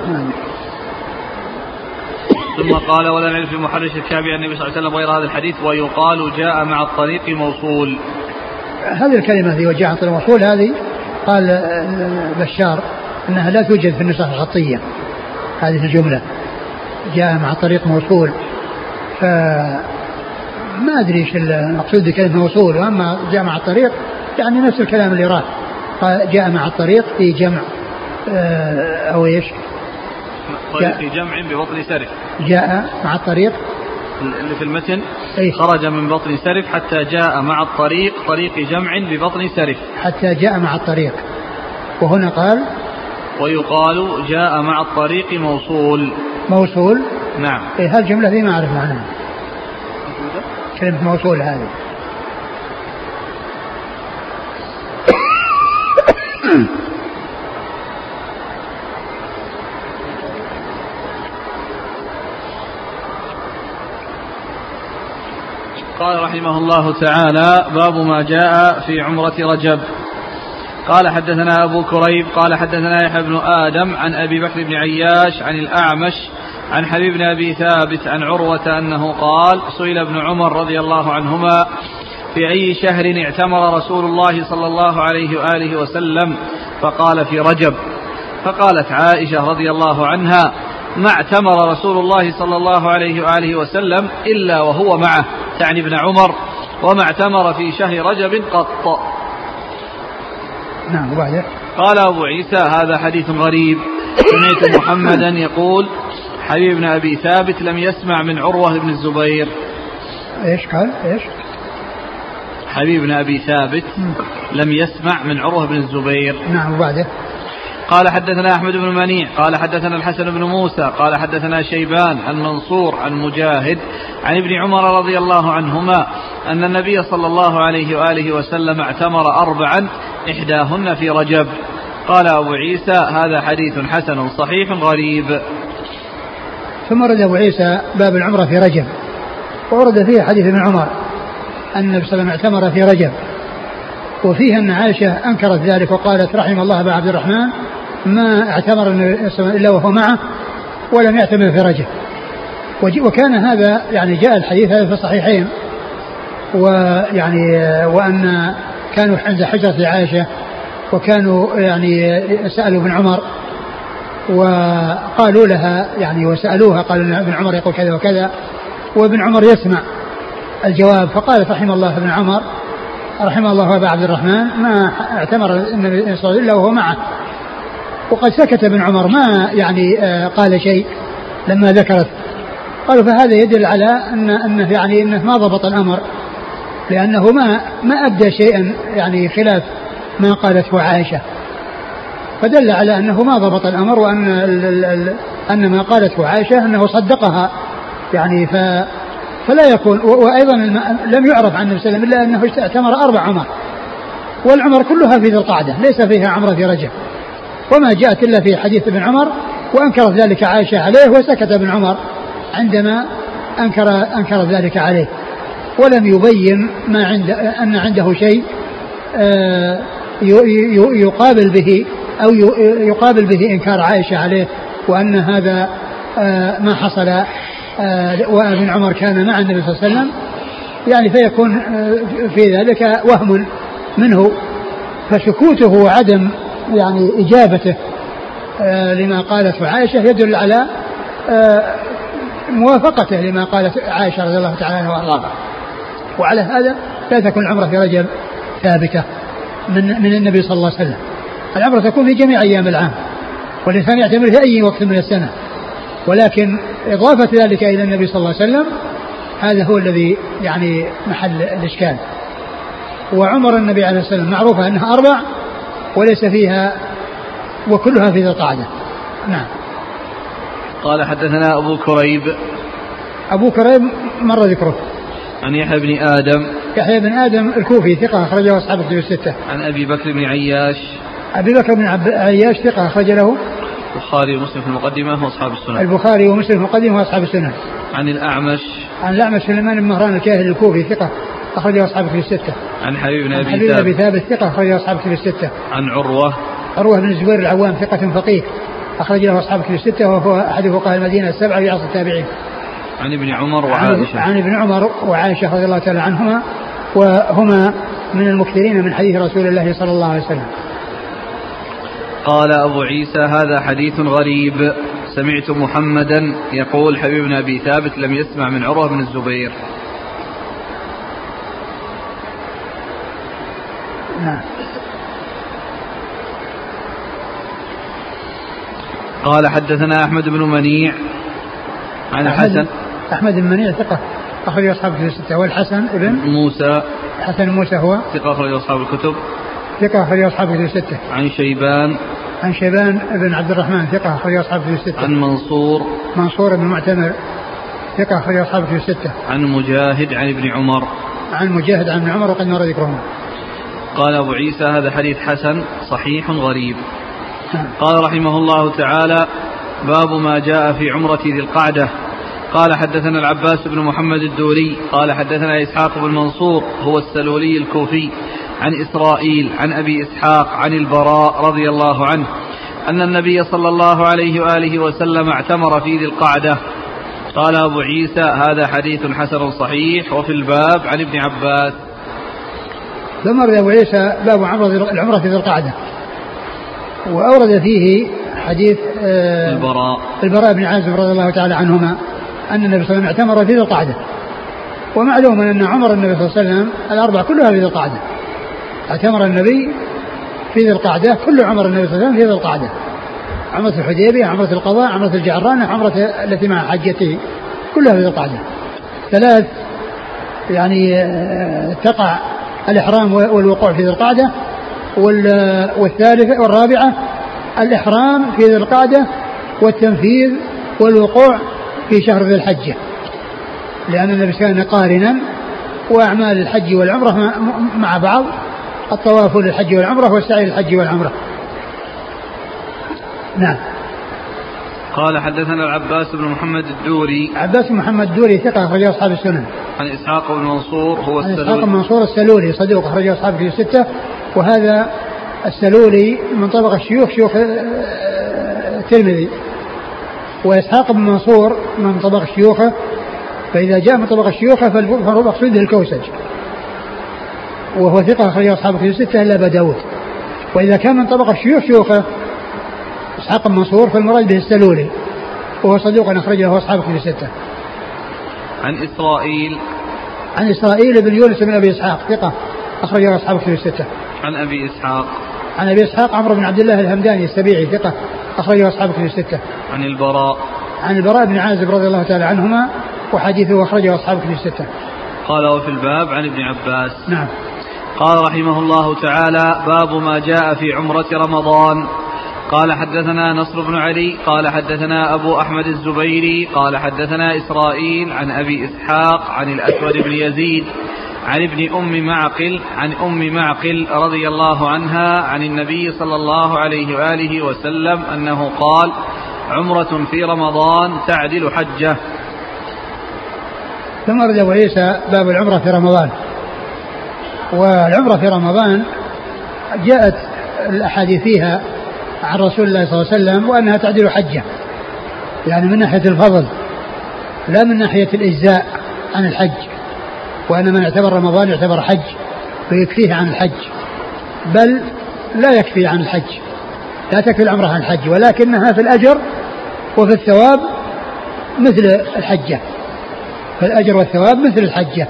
ثم قال ولا نعرف في محرش الكعبي عن النبي صلى الله عليه وسلم غير هذا الحديث. ويقال جاء مع الطريق موصول. هذه الكلمة التي وجاء عن طريق موصول هذه قال بشار إنها لا توجد في النسخ الخطية. هذه الجملة. جاء مع طريق موصول. ف ما أدري إيش المقصود بكلمة موصول. وأما جاء مع الطريق يعني نفس الكلام اللي قال جاء مع الطريق في جمع آه، أو إيش؟ طريق جمع ببطن سرف جاء مع الطريق اللي في المتن. أي. خرج من بطن سرف حتى جاء مع الطريق طريق جمع ببطن سرف. حتى جاء مع الطريق. وهنا قال ويقال جاء مع الطريق موصول. موصول. نعم. إيه هالجملة ذي ما أعرف معناها كلمة موصول هذه. قال رحمه الله تعالى باب ما جاء في عمرة رجب. قال حدثنا أبو كريب قال حدثنا يحيى بن آدم عن أبي بكر بن عياش عن الأعمش عن حبيب بن أبي ثابت عن عروة أنه قال سئل ابن عمر رضي الله عنهما في أي شهر اعتمر رسول الله صلى الله عليه وآله وسلم؟ فقال في رجب. فقالت عائشة رضي الله عنها ما اعتمر رسول الله صلى الله عليه وآله وسلم إلا وهو معه. تعني ابن عمر وما اعتمر في شهر رجب قط. نعم وبعده قال أبو عيسى هذا حديث غريب. سمعت محمدا يقول حبيب بن أبي ثابت لم يسمع من عروة بن الزبير. إيش قال؟ إيش؟ حبيب بن أبي ثابت لم يسمع من عروة بن الزبير. نعم وبعده قال حدثنا أحمد بن منيع قال حدثنا الحسن بن موسى قال حدثنا شيبان عن منصور عن مجاهد عن ابن عمر رضي الله عنهما أن النبي صلى الله عليه وآله وسلم اعتمر أربعا إحداهن في رجب. قال أبو عيسى هذا حديث حسن صحيح غريب. ثم ورد أبو عيسى باب العمرة في رجب وورد فيه حديث ابن عمر أن النبي صلى الله عليه وسلم اعتمر في رجب وفيه أن عائشة أنكرت ذلك وقالت رحم الله أبا عبد الرحمن ما اعتمر النبي صلى الله عليه وسلم إلا وهو معه ولم يعتمر في رجب وكان هذا يعني جاء الحديث هذا في الصحيحين. ويعني وأن كانوا عند حجرة عائشة وكانوا يعني سألوا ابن عمر وقالوا لها يعني وسألوها قالوا ابن عمر يقول كذا وكذا وابن عمر يسمع الجواب فقالت رحم الله ابن عمر رحم الله أبا عبد الرحمن ما اعتمر النبي صلى الله عليه وسلم إلا وهو معه. وقد سكت ابن عمر. ما يعني آه، قال شيء لما ذكرت. قالوا فهذا يدل على ان أنه يعني أنه ما ضبط الأمر لأنه ما ما أبدى شيئا يعني خلاف ما قالته عائشة. فدل على أنه ما ضبط الأمر وأن أن ما قالته عائشة أنه صدقها. يعني ف فلا يكون وأيضا لم يعرف عن النبي صلى الله عليه وسلم إلا أنه اعتمر أربع عمر. والعمر كلها في ذي القعدة ليس فيها عمرة في رجب. وما جاءت إلا في حديث ابن عمر وأنكرت ذلك عائشة عليه وسكت ابن عمر عندما انكر انكر ذلك عليه. ولم يبين ما عند أن عنده شيء آه، يقابل به أو يقابل به إنكار عائشة عليه وأن هذا آه، ما حصل آه، وابن عمر كان مع النبي صلى الله عليه وسلم. يعني فيكون في ذلك وهم منه. فسكوته وعدم يعني إجابته آه، لما قالته عائشة يدل على آه، موافقته لما قالت عائشة رضي الله تعالى عنها وأرضاها. وعلى هذا لا تكون العمرة في رجب ثابتة من من النبي صلى الله عليه وسلم. العمرة تكون في جميع أيام العام والإنسان يعتمر في أي وقت من السنة. ولكن إضافة ذلك إلى النبي صلى الله عليه وسلم هذا هو الذي يعني محل الإشكال. وعمر النبي عليه الصلاة والسلام معروفة أنها أربع وليس فيها وكلها في ذي القعدة. نعم. قال حدثنا أبو كريب. أبو كريب مر ذكره. عن يحيى بن آدم. يحيى بن آدم الكوفي ثقة أخرجه أصحاب الكتب الستة. عن أبي بكر بن عياش. أبي بكر بن عياش ثقة أخرج له. البخاري ومسلم في المقدمة وأصحاب السنن. البخاري ومسلم في المقدمة وأصحاب السنن. عن الأعمش. عن الأعمش سليمان بن مهران الكاهلي الكوفي ثقة. أخرجه أصحاب في الستة. عن حبيب بن أبي حبيب بن أبي ثابت ثقة أخرجه أصحاب في الستة. عن عروة عروة بن الزبير العوام ثقة فقيه أخرج له أصحاب في الستة وهو أحد فقهاء المدينة السبعة في عصر التابعين. عن ابن عمر وعائشة. عن ابن عمر وعائشة رضي الله تعالى عنهما وهما من المكثرين من حديث رسول الله صلى الله عليه وسلم. قال أبو عيسى هذا حديث غريب سمعت محمدا يقول حبيب بن أبي ثابت لم يسمع من عروة بن الزبير نعم. قال حدثنا أحمد بن منيع عن الحسن أحمد بن منيع ثقة. أخرج أصحاب الكتب الستة. والحسن ابن موسى. حسن موسى هو؟ ثقة أخرج أصحاب الكتب. ثقة أخرج أصحاب الكتب الستة. عن شيبان. عن شيبان بن عبد الرحمن ثقة أخرج أصحاب الكتب الستة. عن منصور. منصور بن معتمر ثقة أخرج أصحاب الكتب الستة. عن مجاهد عن ابن عمر. عن مجاهد عن ابن عمر وقد مر ذكرهم قال أبو عيسى هذا حديث حسن صحيح غريب. قال رحمه الله تعالى باب ما جاء في عمرة ذي القعدة. قال حدثنا العباس بن محمد الدوري قال حدثنا إسحاق بن منصور هو السلولي الكوفي عن إسرائيل عن أبي إسحاق عن البراء رضي الله عنه أن النبي صلى الله عليه وآله وسلم اعتمر في ذي القعدة. قال أبو عيسى هذا حديث حسن صحيح وفي الباب عن ابن عباس. ثم ورد أبو عيسى باب العمرة في ذي القعدة. وأورد فيه حديث آه، البراء. البراء بن عازب رضي الله تعالى عنهما أن النبي صلى الله عليه وسلم اعتمر في ذي القعدة. ومعلوم أن عمر النبي صلى الله عليه وسلم الأربع كلها في ذي القعدة. اعتمر النبي في ذي القعدة كل عمر النبي صلى الله عليه وسلم في ذي القعدة. عمرة الحديبية عمرة القضاء عمرة الجعرانة عمرة التي مع حجته كلها في ذي القعدة. ثلاث يعني آه، تقع الإحرام والوقوع في ذي القعدة والثالثة والرابعة الإحرام في ذي القعدة والتنفيذ والوقوع في شهر ذي الحجة. لأن النبي كان قارنا وأعمال الحج والعمرة مع بعض الطواف للحج والعمرة والسعي للحج والعمرة. نعم. قال حدثنا العباس بن محمد الدوري. عباس بن محمد الدوري ثقة أخرجه أصحاب السنن. عن إسحاق بن منصور هو عن إسحاق بن منصور السلولي صدوق أخرجه أصحاب في الستة. وهذا السلولي من طبق الشيوخ شيوخ الترمذي. وإسحاق بن منصور من طبق شيوخه فإذا جاء من طبق الشيوخ فالمقصود به الكوسج. وهو ثقة أخرجه أصحاب في الستة إلا أبا داود. وإذا كان من طبق الشيوخ شيوخه إسحاق بن منصور فالمراد به السلولي وهو صدوق أخرجه أصحاب في الستة عن إسرائيل عن إسرائيل بن يونس بن أبي إسحاق ثقة أخرجه أصحاب في الستة عن أبي إسحاق عن أبي إسحاق عمرو بن عبد الله الهمداني السبيعي ثقة أخرجه اصحابه في الستة. عن البراء عن البراء بن عازب رضي الله تعالى عنهما وحديثه أخرجه اصحابه في الستة. قال وفي الباب عن ابن عباس. نعم. قال رحمه الله تعالى باب ما جاء في عمرة رمضان قال حدثنا نصر بن علي قال حدثنا أبو أحمد الزبيري قال حدثنا إسرائيل عن أبي إسحاق عن الأسود بن يزيد عن ابن أم معقل عن أم معقل رضي الله عنها عن النبي صلى الله عليه وآله وسلم أنه قال عمرة في رمضان تعدل حجة. ثم رد أبو عيسى باب العمرة في رمضان. والعمرة في رمضان جاءت الأحاديث فيها عن رسول الله صلى الله عليه وسلم وأنها تعدل حجة. يعني من ناحية الفضل لا من ناحية الإجزاء عن الحج. وأن من اعتبر رمضان يعتبر حج فيكفيه عن الحج. بل لا يكفي عن الحج لا تكفي العمرة عن الحج ولكنها في الأجر وفي الثواب مثل الحجة. فالأجر والثواب مثل الحجة.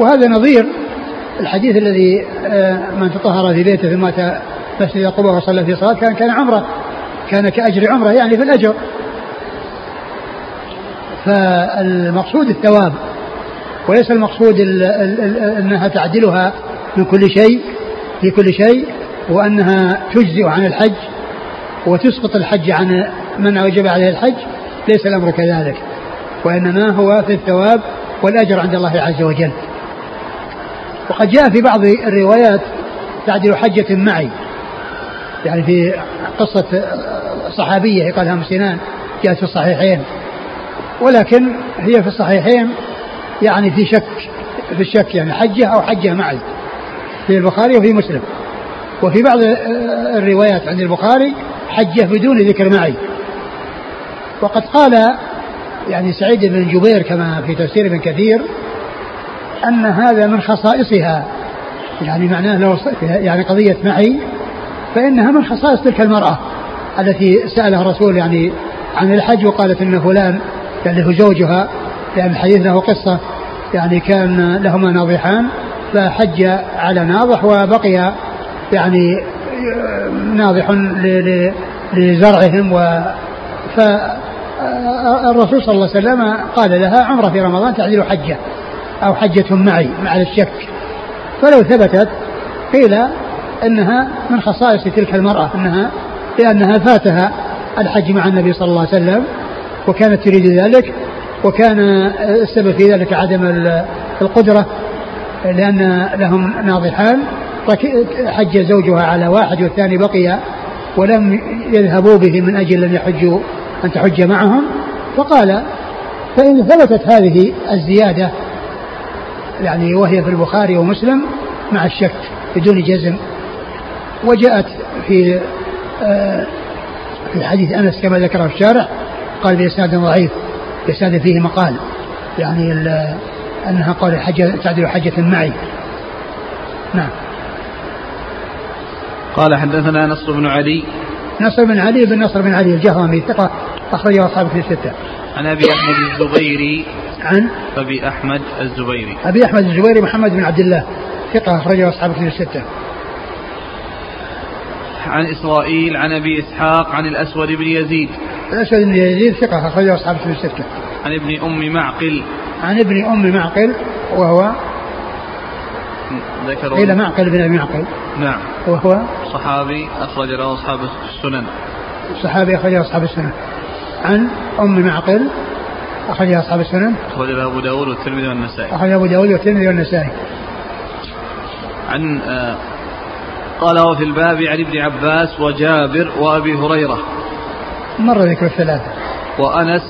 وهذا نظير الحديث الذي آه، من تطهر في بيته ثم مسجد قبة وصلى في صلاة كان كان عمرة كان كأجر عمرة يعني في الأجر. فالمقصود الثواب وليس المقصود أنها تعدلها من كل شيء في كل شيء وأنها تجزئ عن الحج وتسقط الحج عن من وجب عليه الحج ليس الأمر كذلك. وإنما هو في الثواب والأجر عند الله عز وجل. وقد جاء في بعض الروايات تعدل حجة معي. يعني في قصة صحابية يقال لها سنان جاءت في الصحيحين. ولكن هي في الصحيحين يعني في شك في الشك يعني حجة أو حجة معي في البخاري وفي مسلم. وفي بعض الروايات عند البخاري حجة بدون ذكر معي. وقد قال يعني سعيد بن جبير كما في تفسير ابن كثير أن هذا من خصائصها يعني معناه لو يعني قضية معي فإنها من خصائص تلك المرأة التي سألها الرسول يعني عن الحج وقالت أن فلان يعني هو زوجها لأن الحديث له قصة يعني كان لهما ناضحان فحج على ناضح وبقي يعني ناضح لزرعهم و فالرسول صلى الله عليه وسلم قال لها عمرة في رمضان تعدل حجة أو حجة معي مع الشك. فلو ثبتت قيل أنها من خصائص تلك المرأة انها لأنها فاتها الحج مع النبي صلى الله عليه وسلم وكانت تريد ذلك وكان السبب في ذلك عدم القدرة لأن لهم ناضحان حج زوجها على واحد والثاني بقي ولم يذهبوا به من أجل أن يحجوا أن تحج معهم. فقال فإن ثبتت هذه الزيادة يعني وهي في البخاري ومسلم مع الشك بدون جزم وجاءت في آه، في حديث أنس كما ذكره الشارع قال بإسناد ضعيف بإسناد فيه مقال يعني أنها قال حجة تعدل حجة معي. نعم. قال حدثنا نصر بن علي. نصر بن علي بن نصر بن علي الجهرمي ثقة أخرجه أصحاب في الستة. عن أبي أحمد الزبيري. عن؟ أبي أحمد الزبيري. أبي أحمد الزبيري محمد بن عبد الله ثقة أخرجه أصحاب في الستة. عن إسرائيل عن أبي إسحاق عن الأسود بن يزيد. الأسود بن يزيد ثقة أخرجه أصحاب في الستة. عن ابن أم معقل. عن ابن أم معقل وهو ذكر قيل معقل بن أبي معقل. نعم. وهو صحابي أخرج له أصحاب السنن. صحابي أخرج أصحاب السنن. عن أم معقل أخرج أصحاب السنن. أخرج أبو داود والترمذي والنسائي. أخرج أبو داود والترمذي والنسائي. عن آه قال في الباب عن ابن عباس وجابر وأبي هريرة مر ذكر الثلاثة. وأنس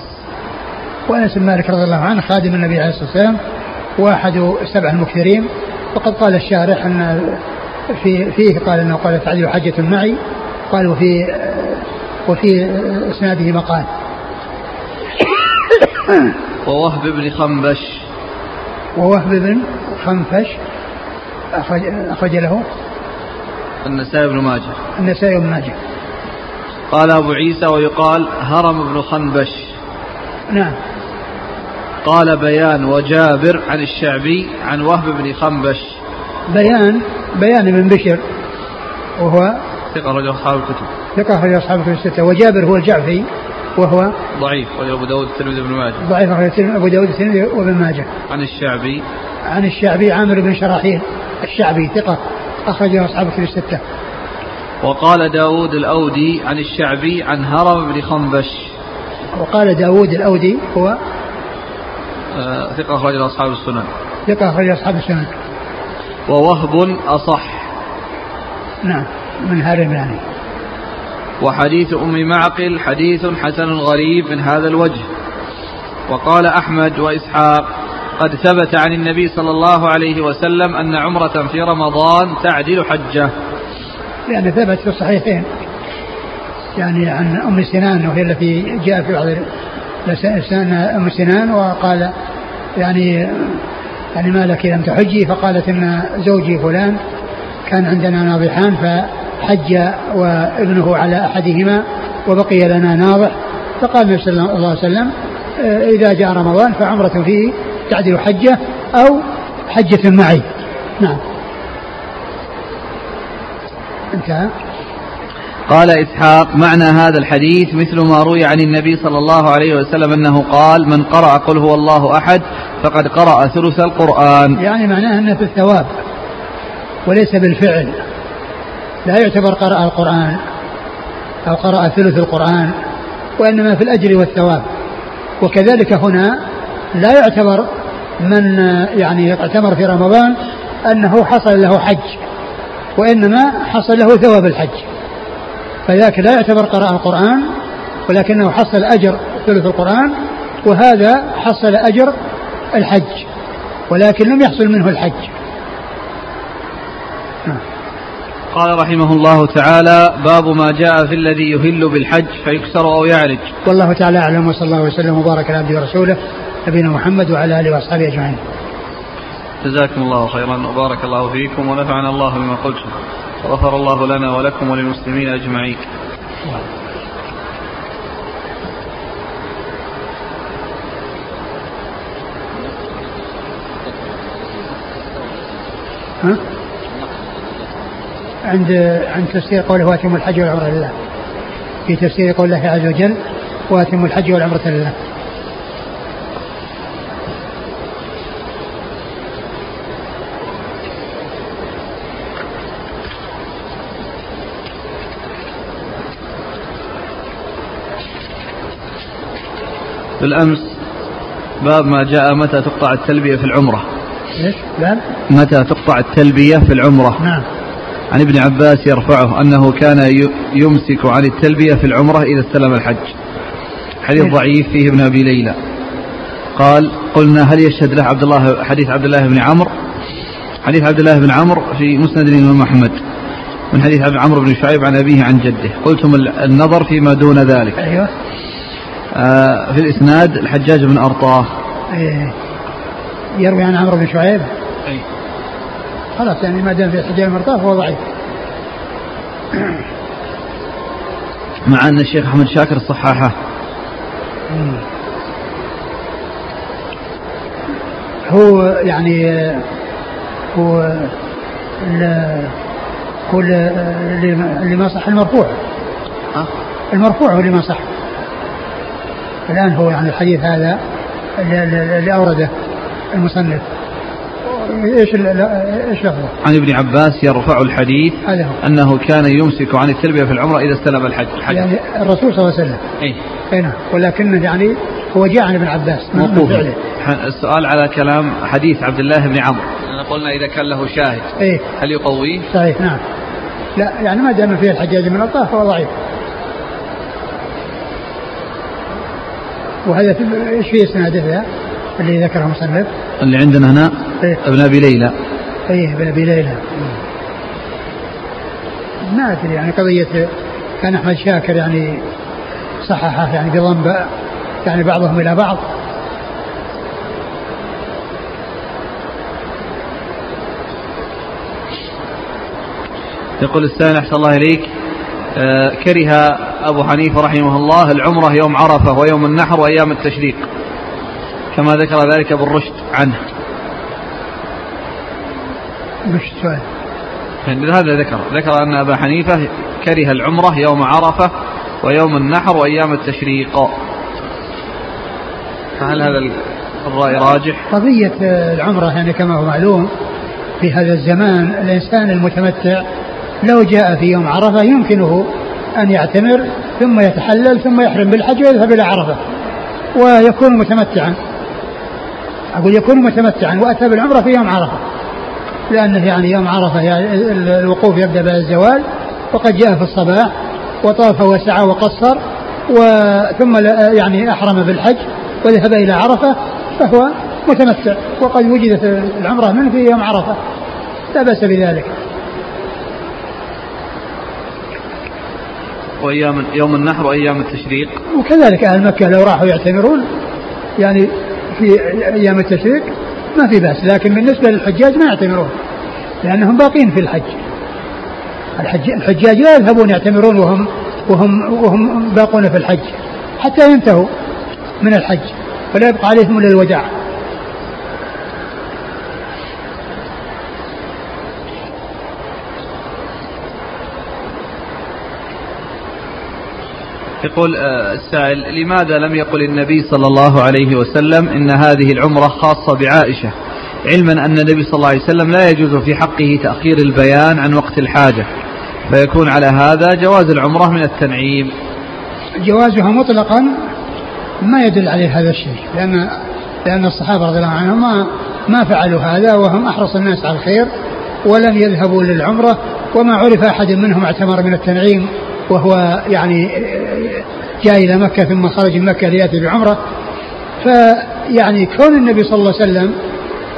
وأنس بن مالك رضي الله عنه خادم النبي عليه الصلاة والسلام وأحد السبع المكثرين. وقد قال الشارح أن في فيه قال أنه قال تعديل حجة معي قال وفي وفي إسناده مقال ووهب بن خنبش. ووهب بن خنفش أخرج, أخرج له. النسائي بن ماجه. النسائي بن ماجه. قال أبو عيسى ويقال هرم بن خنبش. نعم. قال بيان وجابر عن الشعبي عن وهب بن خنبش. بيان بيان بن بشر. وهو ثقة رجل أصحاب الكتب. ثقة رجل أصحاب الكتب الستة. وجابر هو الجعفي وهو ضعيف رجل أبو داود الترمذي بن ماجه. ضعيف رجل أبو داود الترمذي وابن ماجه. عن الشعبي. عن الشعبي عامر بن شراحيل الشعبي ثقة. أخرجه أصحاب الكتب الستة. وقال داود الأودي عن الشعبي عن هرم بن خنبش. وقال داود الأودي هو آه ثقة أخرج أصحاب السنن. ثقة أخرج أصحاب السنن. ووهب أصح. نعم من هارم يعني وحديث أم معقل حديث حسن غريب من هذا الوجه. وقال أحمد وإسحاق قد ثبت عن النبي صلى الله عليه وسلم أن عمرة في رمضان تعدل حجة. لأن ثبت في الصحيحين. يعني عن أم سنان وهي التي جاء في بعض لسان أم سنان وقال يعني يعني ما لك لم تحجي فقالت إن زوجي فلان كان عندنا ناضحان فحج وابنه على أحدهما وبقي لنا ناضح. فقال النبي صلى الله عليه وسلم إذا جاء رمضان فعمرة فيه تعدل حجة أو حجة معي نعم. انتهى. قال إسحاق معنى هذا الحديث مثل ما روي عن النبي صلى الله عليه وسلم أنه قال من قرأ قل هو الله أحد فقد قرأ ثلث القرآن. يعني معناه أنه في الثواب وليس بالفعل. لا يعتبر قرأ القرآن أو قرأ ثلث القرآن وإنما في الأجر والثواب. وكذلك هنا لا يعتبر من يعني اعتمر في رمضان أنه حصل له حج وإنما حصل له ثواب الحج. فذاك لا يعتبر قراءة القرآن ولكنه حصل أجر ثلث القرآن وهذا حصل أجر الحج ولكن لم يحصل منه الحج. قال رحمه الله تعالى باب ما جاء في الذي يهل بالحج فيكسر أو يعرج. والله تعالى أعلم وصلى الله وسلم وبارك على عبده ورسوله نبينا محمد وعلى آله وأصحابه أجمعين. جزاكم الله خيرا وبارك الله فيكم ونفعنا الله بما قلتم. وغفر الله لنا ولكم وللمسلمين أجمعين. ها؟ عند عند تفسير قوله واتم الحج والعمرة لله. في تفسير قول الله عز وجل واتم الحج والعمرة لله. بالأمس باب ما جاء متى تقطع التلبية في العمرة. إيش؟ باب متى تقطع التلبية في العمرة. نعم. عن ابن عباس يرفعه أنه كان يمسك عن التلبية في العمرة إذا استلم الحج. حديث ضعيف فيه ابن أبي ليلى. قال قلنا هل يشهد له عبد الله حديث عبد الله بن عمرو؟ حديث عبد الله بن عمرو في مسند الإمام أحمد. من حديث عبد عمرو بن شعيب عن أبيه عن جده. قلتم النظر فيما دون ذلك. أيوه. آه في الإسناد الحجاج بن أرطاه. أيه. يروي عن عمرو بن شعيب؟ أي. خلاص يعني ما دام في الحجاج بن أرطاه فهو ضعيف. مع أن الشيخ أحمد شاكر صححه هو يعني هو هو اللي ما صح المرفوع. ها؟ المرفوع هو اللي ما صح. الآن هو يعني الحديث هذا اللي أورده المصنف. إيش إيش لفظه؟ عن ابن عباس يرفع الحديث هذا هو. أنه كان يمسك عن التلبيه في العمرة إذا استلم الحج الحج يعني الرسول صلى الله عليه وسلم. اي اي نعم. ولكنه يعني هو جاء عن ابن عباس. موقوف. السؤال على كلام حديث عبد الله بن عمرو. قلنا إذا كان له شاهد إيه. هل يقويه؟ صحيح نعم. لا يعني ما دام فيه الحجاج من الطاف فهو ضعيف. وهذا إيش في اسناده اللي ذكره المصنف؟ اللي عندنا هنا إيه؟ ابن أبي ليلى إيه ابن أبي ليلى ما أدري يعني قضية كان أحمد شاكر يعني صححه يعني بضم يعني بعضهم إلى بعض يقول السائل أحسن الله إليك آه كره أبو حنيفة رحمه الله العمرة يوم عرفة ويوم النحر وأيام التشريق كما ذكر ذلك أبو الرشد عنه. يعني هذا ذكر. ذكر أن أبا حنيفة كره العمرة يوم عرفة ويوم النحر وأيام التشريق. فهل هذا الرأي راجح؟ قضية العمرة يعني كما هو معلوم في هذا الزمان الإنسان المتمتع لو جاء في يوم عرفة يمكنه أن يعتمر ثم يتحلل ثم يحرم بالحج ويذهب إلى عرفة ويكون متمتعا. أقول يكون متمتعا وأتى بالعمرة في يوم عرفة لأنه يعني يوم عرفة يعني الوقوف يبدأ بعد الزوال وقد جاء في الصباح وطاف وسعى وقصر وثم يعني أحرم بالحج وذهب إلى عرفة فهو متمتع وقد وجدت العمرة منه في يوم عرفة. لا بأس بذلك. وأيام يوم النحر وأيام التشريق. وكذلك أهل مكة لو راحوا يعتمرون يعني في أيام التشريق ما في بأس لكن بالنسبة للحجاج ما يعتمرون لأنهم باقين في الحج. الحج الحجاج لا يذهبون يعتمرون وهم وهم وهم باقون في الحج حتى ينتهوا من الحج فلا يبقى عليهم إلا الوداع. يقول آه، السائل لماذا لم يقل النبي صلى الله عليه وسلم إن هذه العمرة خاصة بعائشة؟ علما أن النبي صلى الله عليه وسلم لا يجوز في حقه تأخير البيان عن وقت الحاجة فيكون على هذا جواز العمرة من التنعيم. جوازها مطلقا ما يدل عليه هذا الشيء لأن لأن الصحابة رضي الله عنهم ما ما فعلوا هذا وهم أحرص الناس على الخير ولم يذهبوا للعمرة وما عرف أحد منهم اعتمر من التنعيم. وهو يعني جاء إلى مكة ثم خرج من مكة ليأتي بعمرة. فيعني كون النبي صلى الله عليه وسلم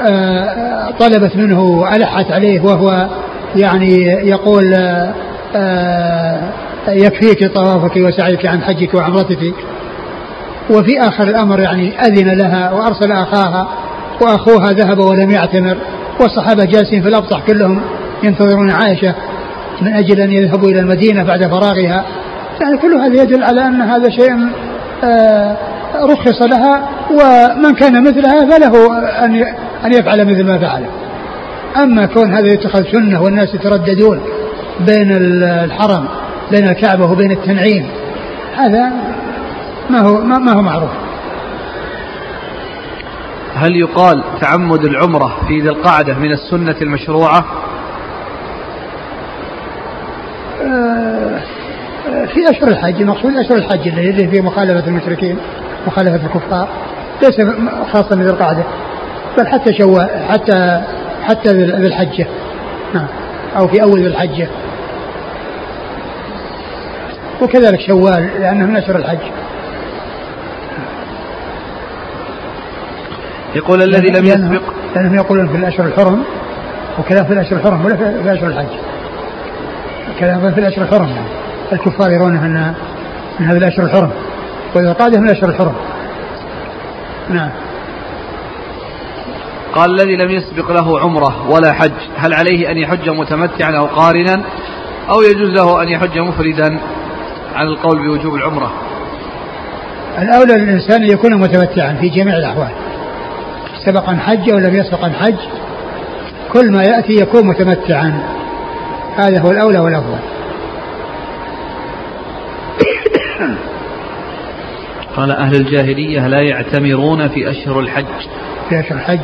آه، طلبت منه وألحت عليه وهو يعني يقول آه، يكفيك طوافك وسعيك عن حجك وعمرتك. وفي آخر الأمر يعني أذن لها وأرسل أخاها وأخوها ذهب ولم يعتمر والصحابة جالسين في الأبطح كلهم ينتظرون عائشة. من أجل أن يذهبوا إلى المدينة بعد فراغها. يعني كل هذا يدل على أن هذا شيء آه، رخص لها ومن كان مثلها فله أن أن يفعل مثل ما فعل. أما كون هذا يتخذ سنة والناس يترددون بين الحرم بين الكعبة وبين التنعيم هذا ما هو ما هو معروف. هل يقال تعمد العمرة في ذي القعدة من السنة المشروعة؟ في أشهر الحج المقصود أشهر الحج اللي في مخالفة المشركين مخالفة الكفار ليس خاصة بذي القعدة بل حتى شوال حتى حتى ذي الحجة. نعم. أو في أول ذي الحجة. وكذلك شوال لأنه من أشهر الحج. يقول الذي لم يسبق لأنهم يقولون في الأشهر الحرم وكلام في الأشهر الحرم ولا في أشهر الحج. كلام في الأشهر الحرم. يعني الكفار يرون أن من هذه الأشهر الحرم. والقادة من الأشهر الحرم. نعم. قال الذي لم يسبق له عمرة ولا حج هل عليه أن يحج متمتعا أو قارنا؟ أو يجوز له أن يحج مفردا؟ على القول بوجوب العمرة. الأولى للإنسان أن يكون متمتعا في جميع الأحوال. سبق عن حج أو لم يسبق عن حج كل ما يأتي يكون متمتعا. هذا هو الأولى والأفضل. قال أهل الجاهلية لا يعتمرون في أشهر الحج. في أشهر الحج.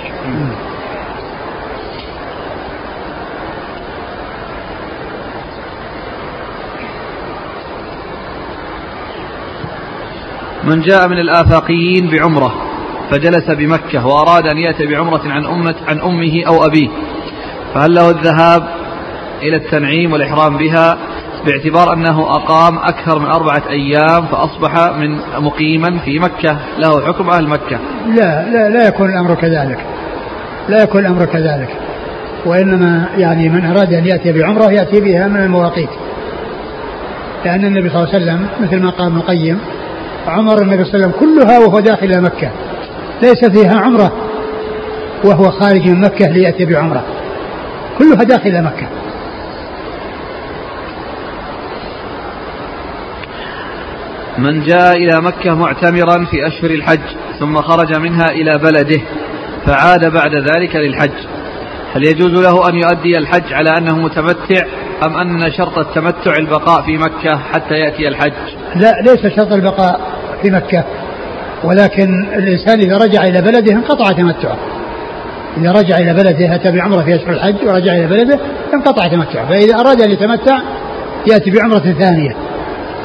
من جاء من الآفاقيين بعمرة فجلس بمكة وأراد أن يأتي بعمرة عن أمة عن أمه أو أبيه. فهل له الذهاب؟ إلى التنعيم والإحرام بها باعتبار أنه أقام أكثر من أربعة أيام فأصبح من مقيما في مكة. له حكم أهل مكة. لا لا لا يكون الأمر كذلك. لا يكون الأمر كذلك. وإنما يعني من أراد أن يأتي بعمرة يأتي بها من المواقيت. لأن النبي صلى الله عليه وسلم مثل ما قال ابن القيم عمر النبي صلى الله عليه وسلم كلها وهو داخل مكة. ليس فيها عمرة وهو خارج من مكة ليأتي بعمرة. كلها داخل مكة. من جاء إلى مكة معتمرا في أشهر الحج ثم خرج منها إلى بلده فعاد بعد ذلك للحج. هل يجوز له أن يؤدي الحج على أنه متمتع أم أن شرط التمتع البقاء في مكة حتى يأتي الحج؟ لا ليس شرط البقاء في مكة ولكن الإنسان إذا رجع إلى بلده انقطع تمتعه. إذا رجع إلى بلده أتى بعمرة في أشهر الحج ورجع إلى بلده انقطع تمتعه. فإذا أراد أن يتمتع يأتي بعمرة ثانية.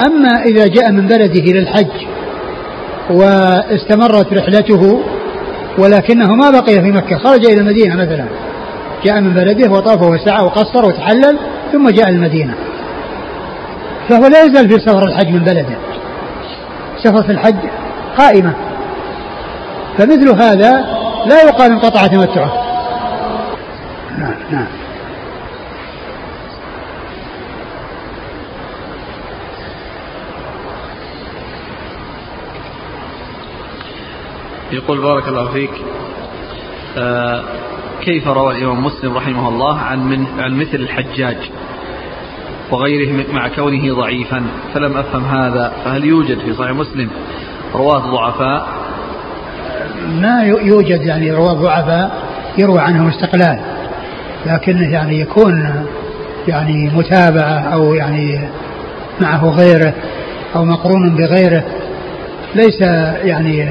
أما إذا جاء من بلده للحج واستمرت رحلته ولكنه ما بقي في مكة خرج إلى المدينة مثلا. جاء من بلده وطاف وسعى وقصر وتحلل ثم جاء المدينة. فهو لا يزال في سفر الحج من بلده. سفر الحج قائمة. فمثل هذا لا يقال انقطع تمتعه نعم نعم. يقول بارك الله فيك. آه كيف روى الإمام مسلم رحمه الله عن من عن مثل الحجاج وغيره مع كونه ضعيفا؟ فلم أفهم هذا فهل يوجد في صحيح مسلم رواة ضعفاء؟ ما يوجد يعني رواة ضعفاء يروى عنهم استقلال لكنه يعني يكون يعني متابعة أو يعني معه غيره أو مقرون بغيره. ليس يعني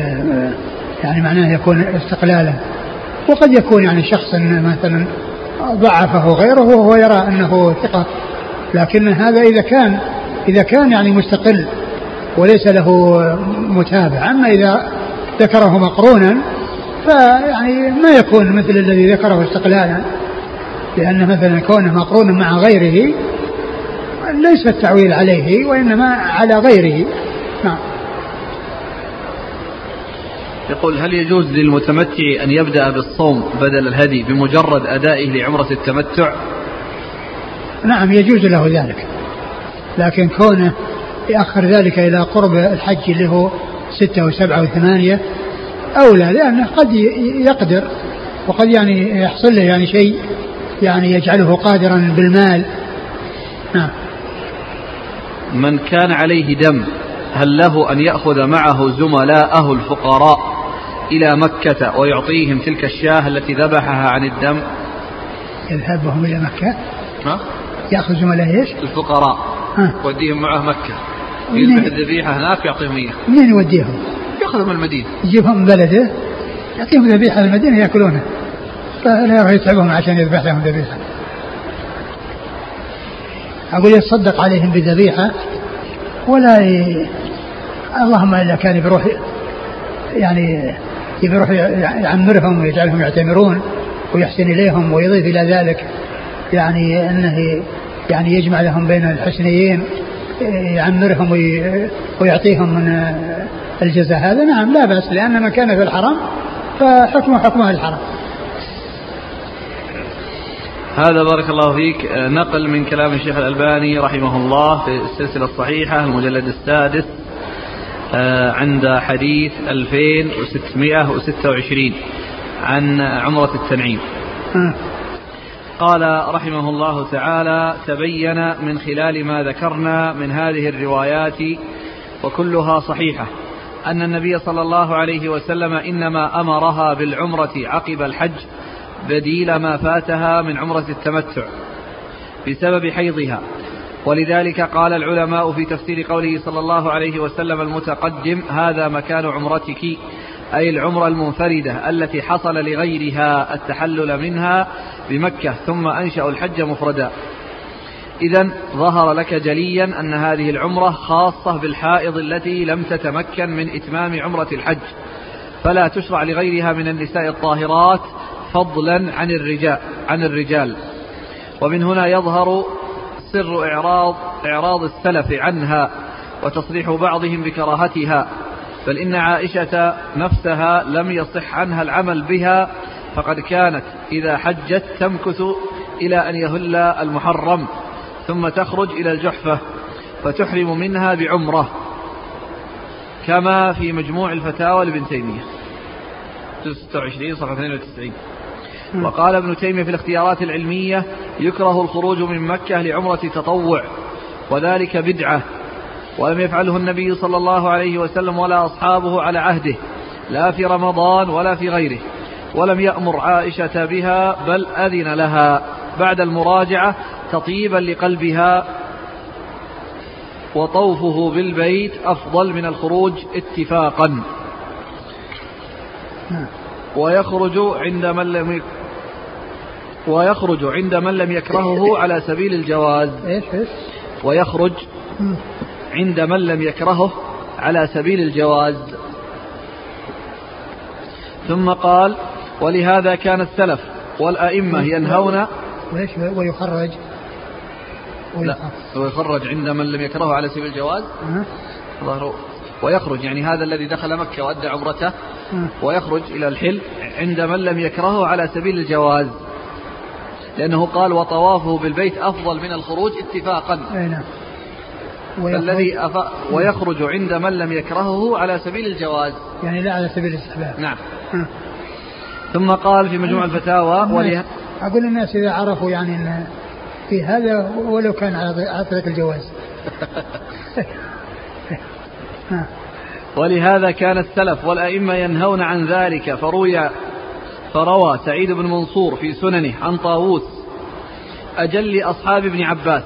يعني معناه يكون استقلالا. وقد يكون يعني شخص مثلا ضعفه غيره وهو يرى أنه ثقة. لكن هذا إذا كان إذا كان يعني مستقل وليس له متابع. أما إذا ذكره مقرونا فيعني ما يكون مثل الذي ذكره استقلالا. لأن مثلا كونه مقرونا مع غيره ليس التعويل عليه وإنما على غيره نعم يقول هل يجوز للمتمتع أن يبدأ بالصوم بدل الهدي بمجرد أدائه لعمرة التمتع؟ نعم يجوز له ذلك. لكن كونه يأخر ذلك إلى قرب الحج اللي هو ستة وسبعة وثمانية أولى لأنه قد يقدر وقد يعني يحصل له يعني شيء يعني يجعله قادرا بالمال. نعم. من كان عليه دم هل له أن يأخذ معه زملاءه الفقراء؟ إلى مكة ويعطيهم تلك الشاة التي ذبحها عن الدم. يذهب بهم إلى مكة. ها؟ يأخذ زملاء إيش؟ الفقراء. ها؟ يوديهم معه مكة. يذبح الذبيحة هناك يعطيهم إياها منين يوديهم؟ يأخذهم المدينة. يجيبهم من بلده. يعطيهم ذبيحة المدينة يأكلونها فلا يروح يتعبهم عشان يذبح لهم ذبيحة. أقول يتصدق عليهم بذبيحة ولا ي... اللهم إلا كان بيروح يعني يروح يعمرهم ويجعلهم يعتمرون ويحسن إليهم ويضيف إلى ذلك. يعني أنه يعني يجمع لهم بين الحسنيين يعمرهم ويعطيهم من الجزاء هذا. نعم لا بأس لأن من كان في الحرم فحكمه حكم الحرم هذا بارك الله فيك. نقل من كلام الشيخ الألباني رحمه الله في السلسلة الصحيحة المجلد السادس. عند حديث 2626 عن عمرة التنعيم. قال رحمه الله تعالى تبين من خلال ما ذكرنا من هذه الروايات وكلها صحيحة أن النبي صلى الله عليه وسلم إنما أمرها بالعمرة عقب الحج بديل ما فاتها من عمرة التمتع بسبب حيضها. ولذلك قال العلماء في تفسير قوله صلى الله عليه وسلم المتقدم هذا مكان عمرتك. أي العمرة المنفردة التي حصل لغيرها التحلل منها بمكة ثم أنشأ الحج مفردا. إذا ظهر لك جليا أن هذه العمرة خاصة بالحائض التي لم تتمكن من إتمام عمرة الحج. فلا تشرع لغيرها من النساء الطاهرات فضلا عن الرجال عن الرجال. ومن هنا يظهر سر إعراض إعراض السلف عنها وتصريح بعضهم بكراهتها. بل إن عائشة نفسها لم يصح عنها العمل بها فقد كانت إذا حجت تمكث إلى أن يهل المحرم ثم تخرج إلى الجحفة فتحرم منها بعمرة. كما في مجموع الفتاوى لابن تيمية. 26 صفحة 92 وقال ابن تيمية في الاختيارات العلمية يكره الخروج من مكة لعمرة تطوع وذلك بدعة. ولم يفعله النبي صلى الله عليه وسلم ولا أصحابه على عهده لا في رمضان ولا في غيره. ولم يأمر عائشة بها بل أذن لها بعد المراجعة تطيبا لقلبها وطوفه بالبيت أفضل من الخروج اتفاقا. ويخرج عند من لم ويخرج عند من لم يكرهه على سبيل الجواز. إيش إيش؟ ويخرج عند من لم يكرهه على سبيل الجواز. ثم قال ولهذا كان السلف والأئمة ينهون ويش ويخرج؟ لا ويخرج عند من لم يكرهه على سبيل الجواز. ظهره ويخرج يعني هذا الذي دخل مكة وأدى عمرته. ويخرج إلى الحل عند من لم يكرهه على سبيل الجواز. لأنه قال وطوافه بالبيت أفضل من الخروج اتفاقا. أي نعم. الذي أف... ويخرج عند من لم يكرهه على سبيل الجواز. يعني لا على سبيل الاستحباب. نعم. ثم قال في مجموع الفتاوى ولها أقول الناس إذا عرفوا يعني أن في هذا ولو كان على طريق الجواز. [laughs] ولهذا كان السلف والأئمة ينهون عن ذلك فروي فروى سعيد بن منصور في سننه عن طاووس أجل أصحاب ابن عباس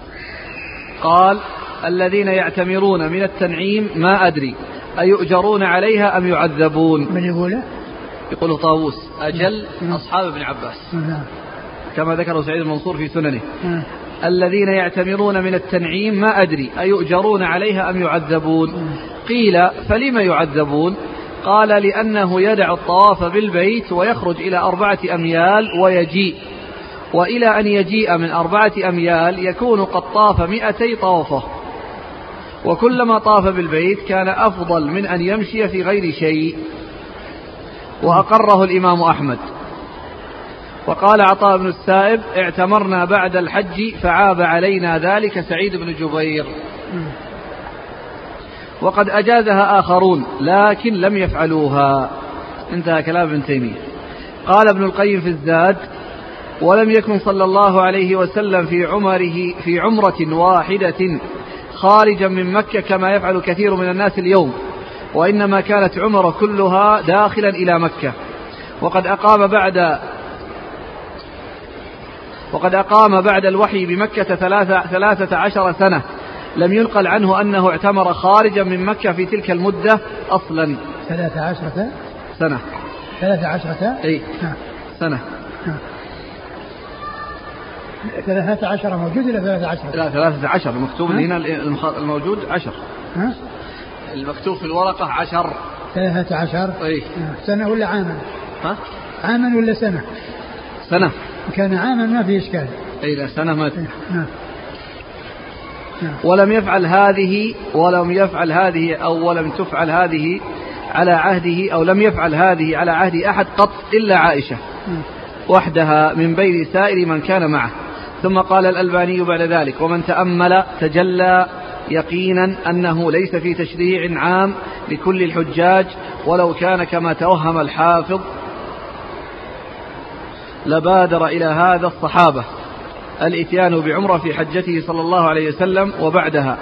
قال الذين يعتمرون من التنعيم ما أدري أيؤجرون عليها أم يعذبون؟ من يقوله يقول طاووس أجل أصحاب ابن عباس. نعم. كما ذكره سعيد المنصور في سننه. الذين يعتمرون من التنعيم ما أدري أيؤجرون عليها أم يعذبون؟ قيل فلم يعذبون؟ قال لأنه يدع الطواف بالبيت ويخرج إلى أربعة أميال ويجيء وإلى أن يجيء من أربعة أميال يكون قد طاف مئتي طوفة. وكلما طاف بالبيت كان أفضل من أن يمشي في غير شيء. وأقره الإمام أحمد. وقال عطاء بن السائب اعتمرنا بعد الحج فعاب علينا ذلك سعيد بن جبير. وقد أجازها آخرون لكن لم يفعلوها. انتهى كلام ابن تيمية. قال ابن القيم في الزاد ولم يكن صلى الله عليه وسلم في عمره في عمرة واحدة خارجا من مكة كما يفعل كثير من الناس اليوم وإنما كانت عمره كلها داخلا إلى مكة. وقد أقام بعد وقد أقام بعد الوحي بمكة ثلاثة, ثلاثة عشر سنة لم ينقل عنه أنه اعتمر خارجا من مكة في تلك المدة أصلا ثلاثة عشرة سنة ثلاثة عشرة أي نعم. سنة نعم. ثلاثة عشر موجود ولا ثلاثة عشر؟ لا ثلاثة عشر المكتوب هنا الموجود عشر ها؟ المكتوب في الورقة عشر ثلاثة عشر أي سنة ولا عاما؟ ها؟ عاما ولا سنة؟ سنة كان عاما ما في إشكال أي لا سنة ما نعم ولم يفعل هذه ولم يفعل هذه أو ولم تفعل هذه على عهده أو لم يفعل هذه على عهد أحد قط إلا عائشة. وحدها من بين سائر من كان معه. ثم قال الألباني بعد ذلك ومن تأمل تجلى يقينا أنه ليس في تشريع عام لكل الحجاج ولو كان كما توهم الحافظ لبادر إلى هذا الصحابة. الإتيان بعمرة في حجته صلى الله عليه وسلم وبعدها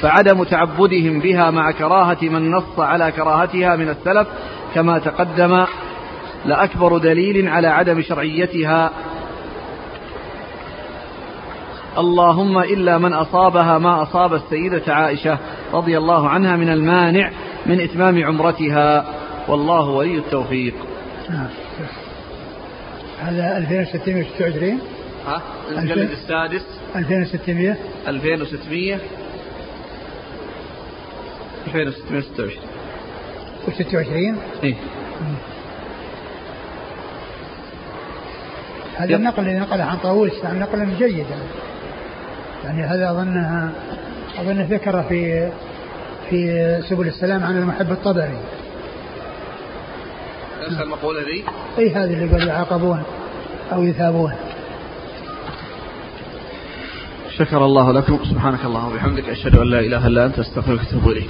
فعدم تعبدهم بها مع كراهة من نص على كراهتها من السلف كما تقدم لأكبر دليل على عدم شرعيتها. اللهم إلا من أصابها ما أصاب السيدة عائشة رضي الله عنها من المانع من إتمام عمرتها. والله ولي التوفيق. نعم. هذا 2626 ها المجلد السادس. 2600 2600 2626 و26 إيه. هذا النقل الذي نقله عن طاووس يعني نقلا جيدا. يعني هذا أظنها أظن ذكر في في سبل السلام عن المحب الطبري. نفس المقولة ذي؟ اي هذه اللي قالوا يعاقبون أو يثابون. شكر الله لكم. سبحانك اللهم وبحمدك أشهد أن لا إله إلا أنت أستغفرك وأتوب إليك.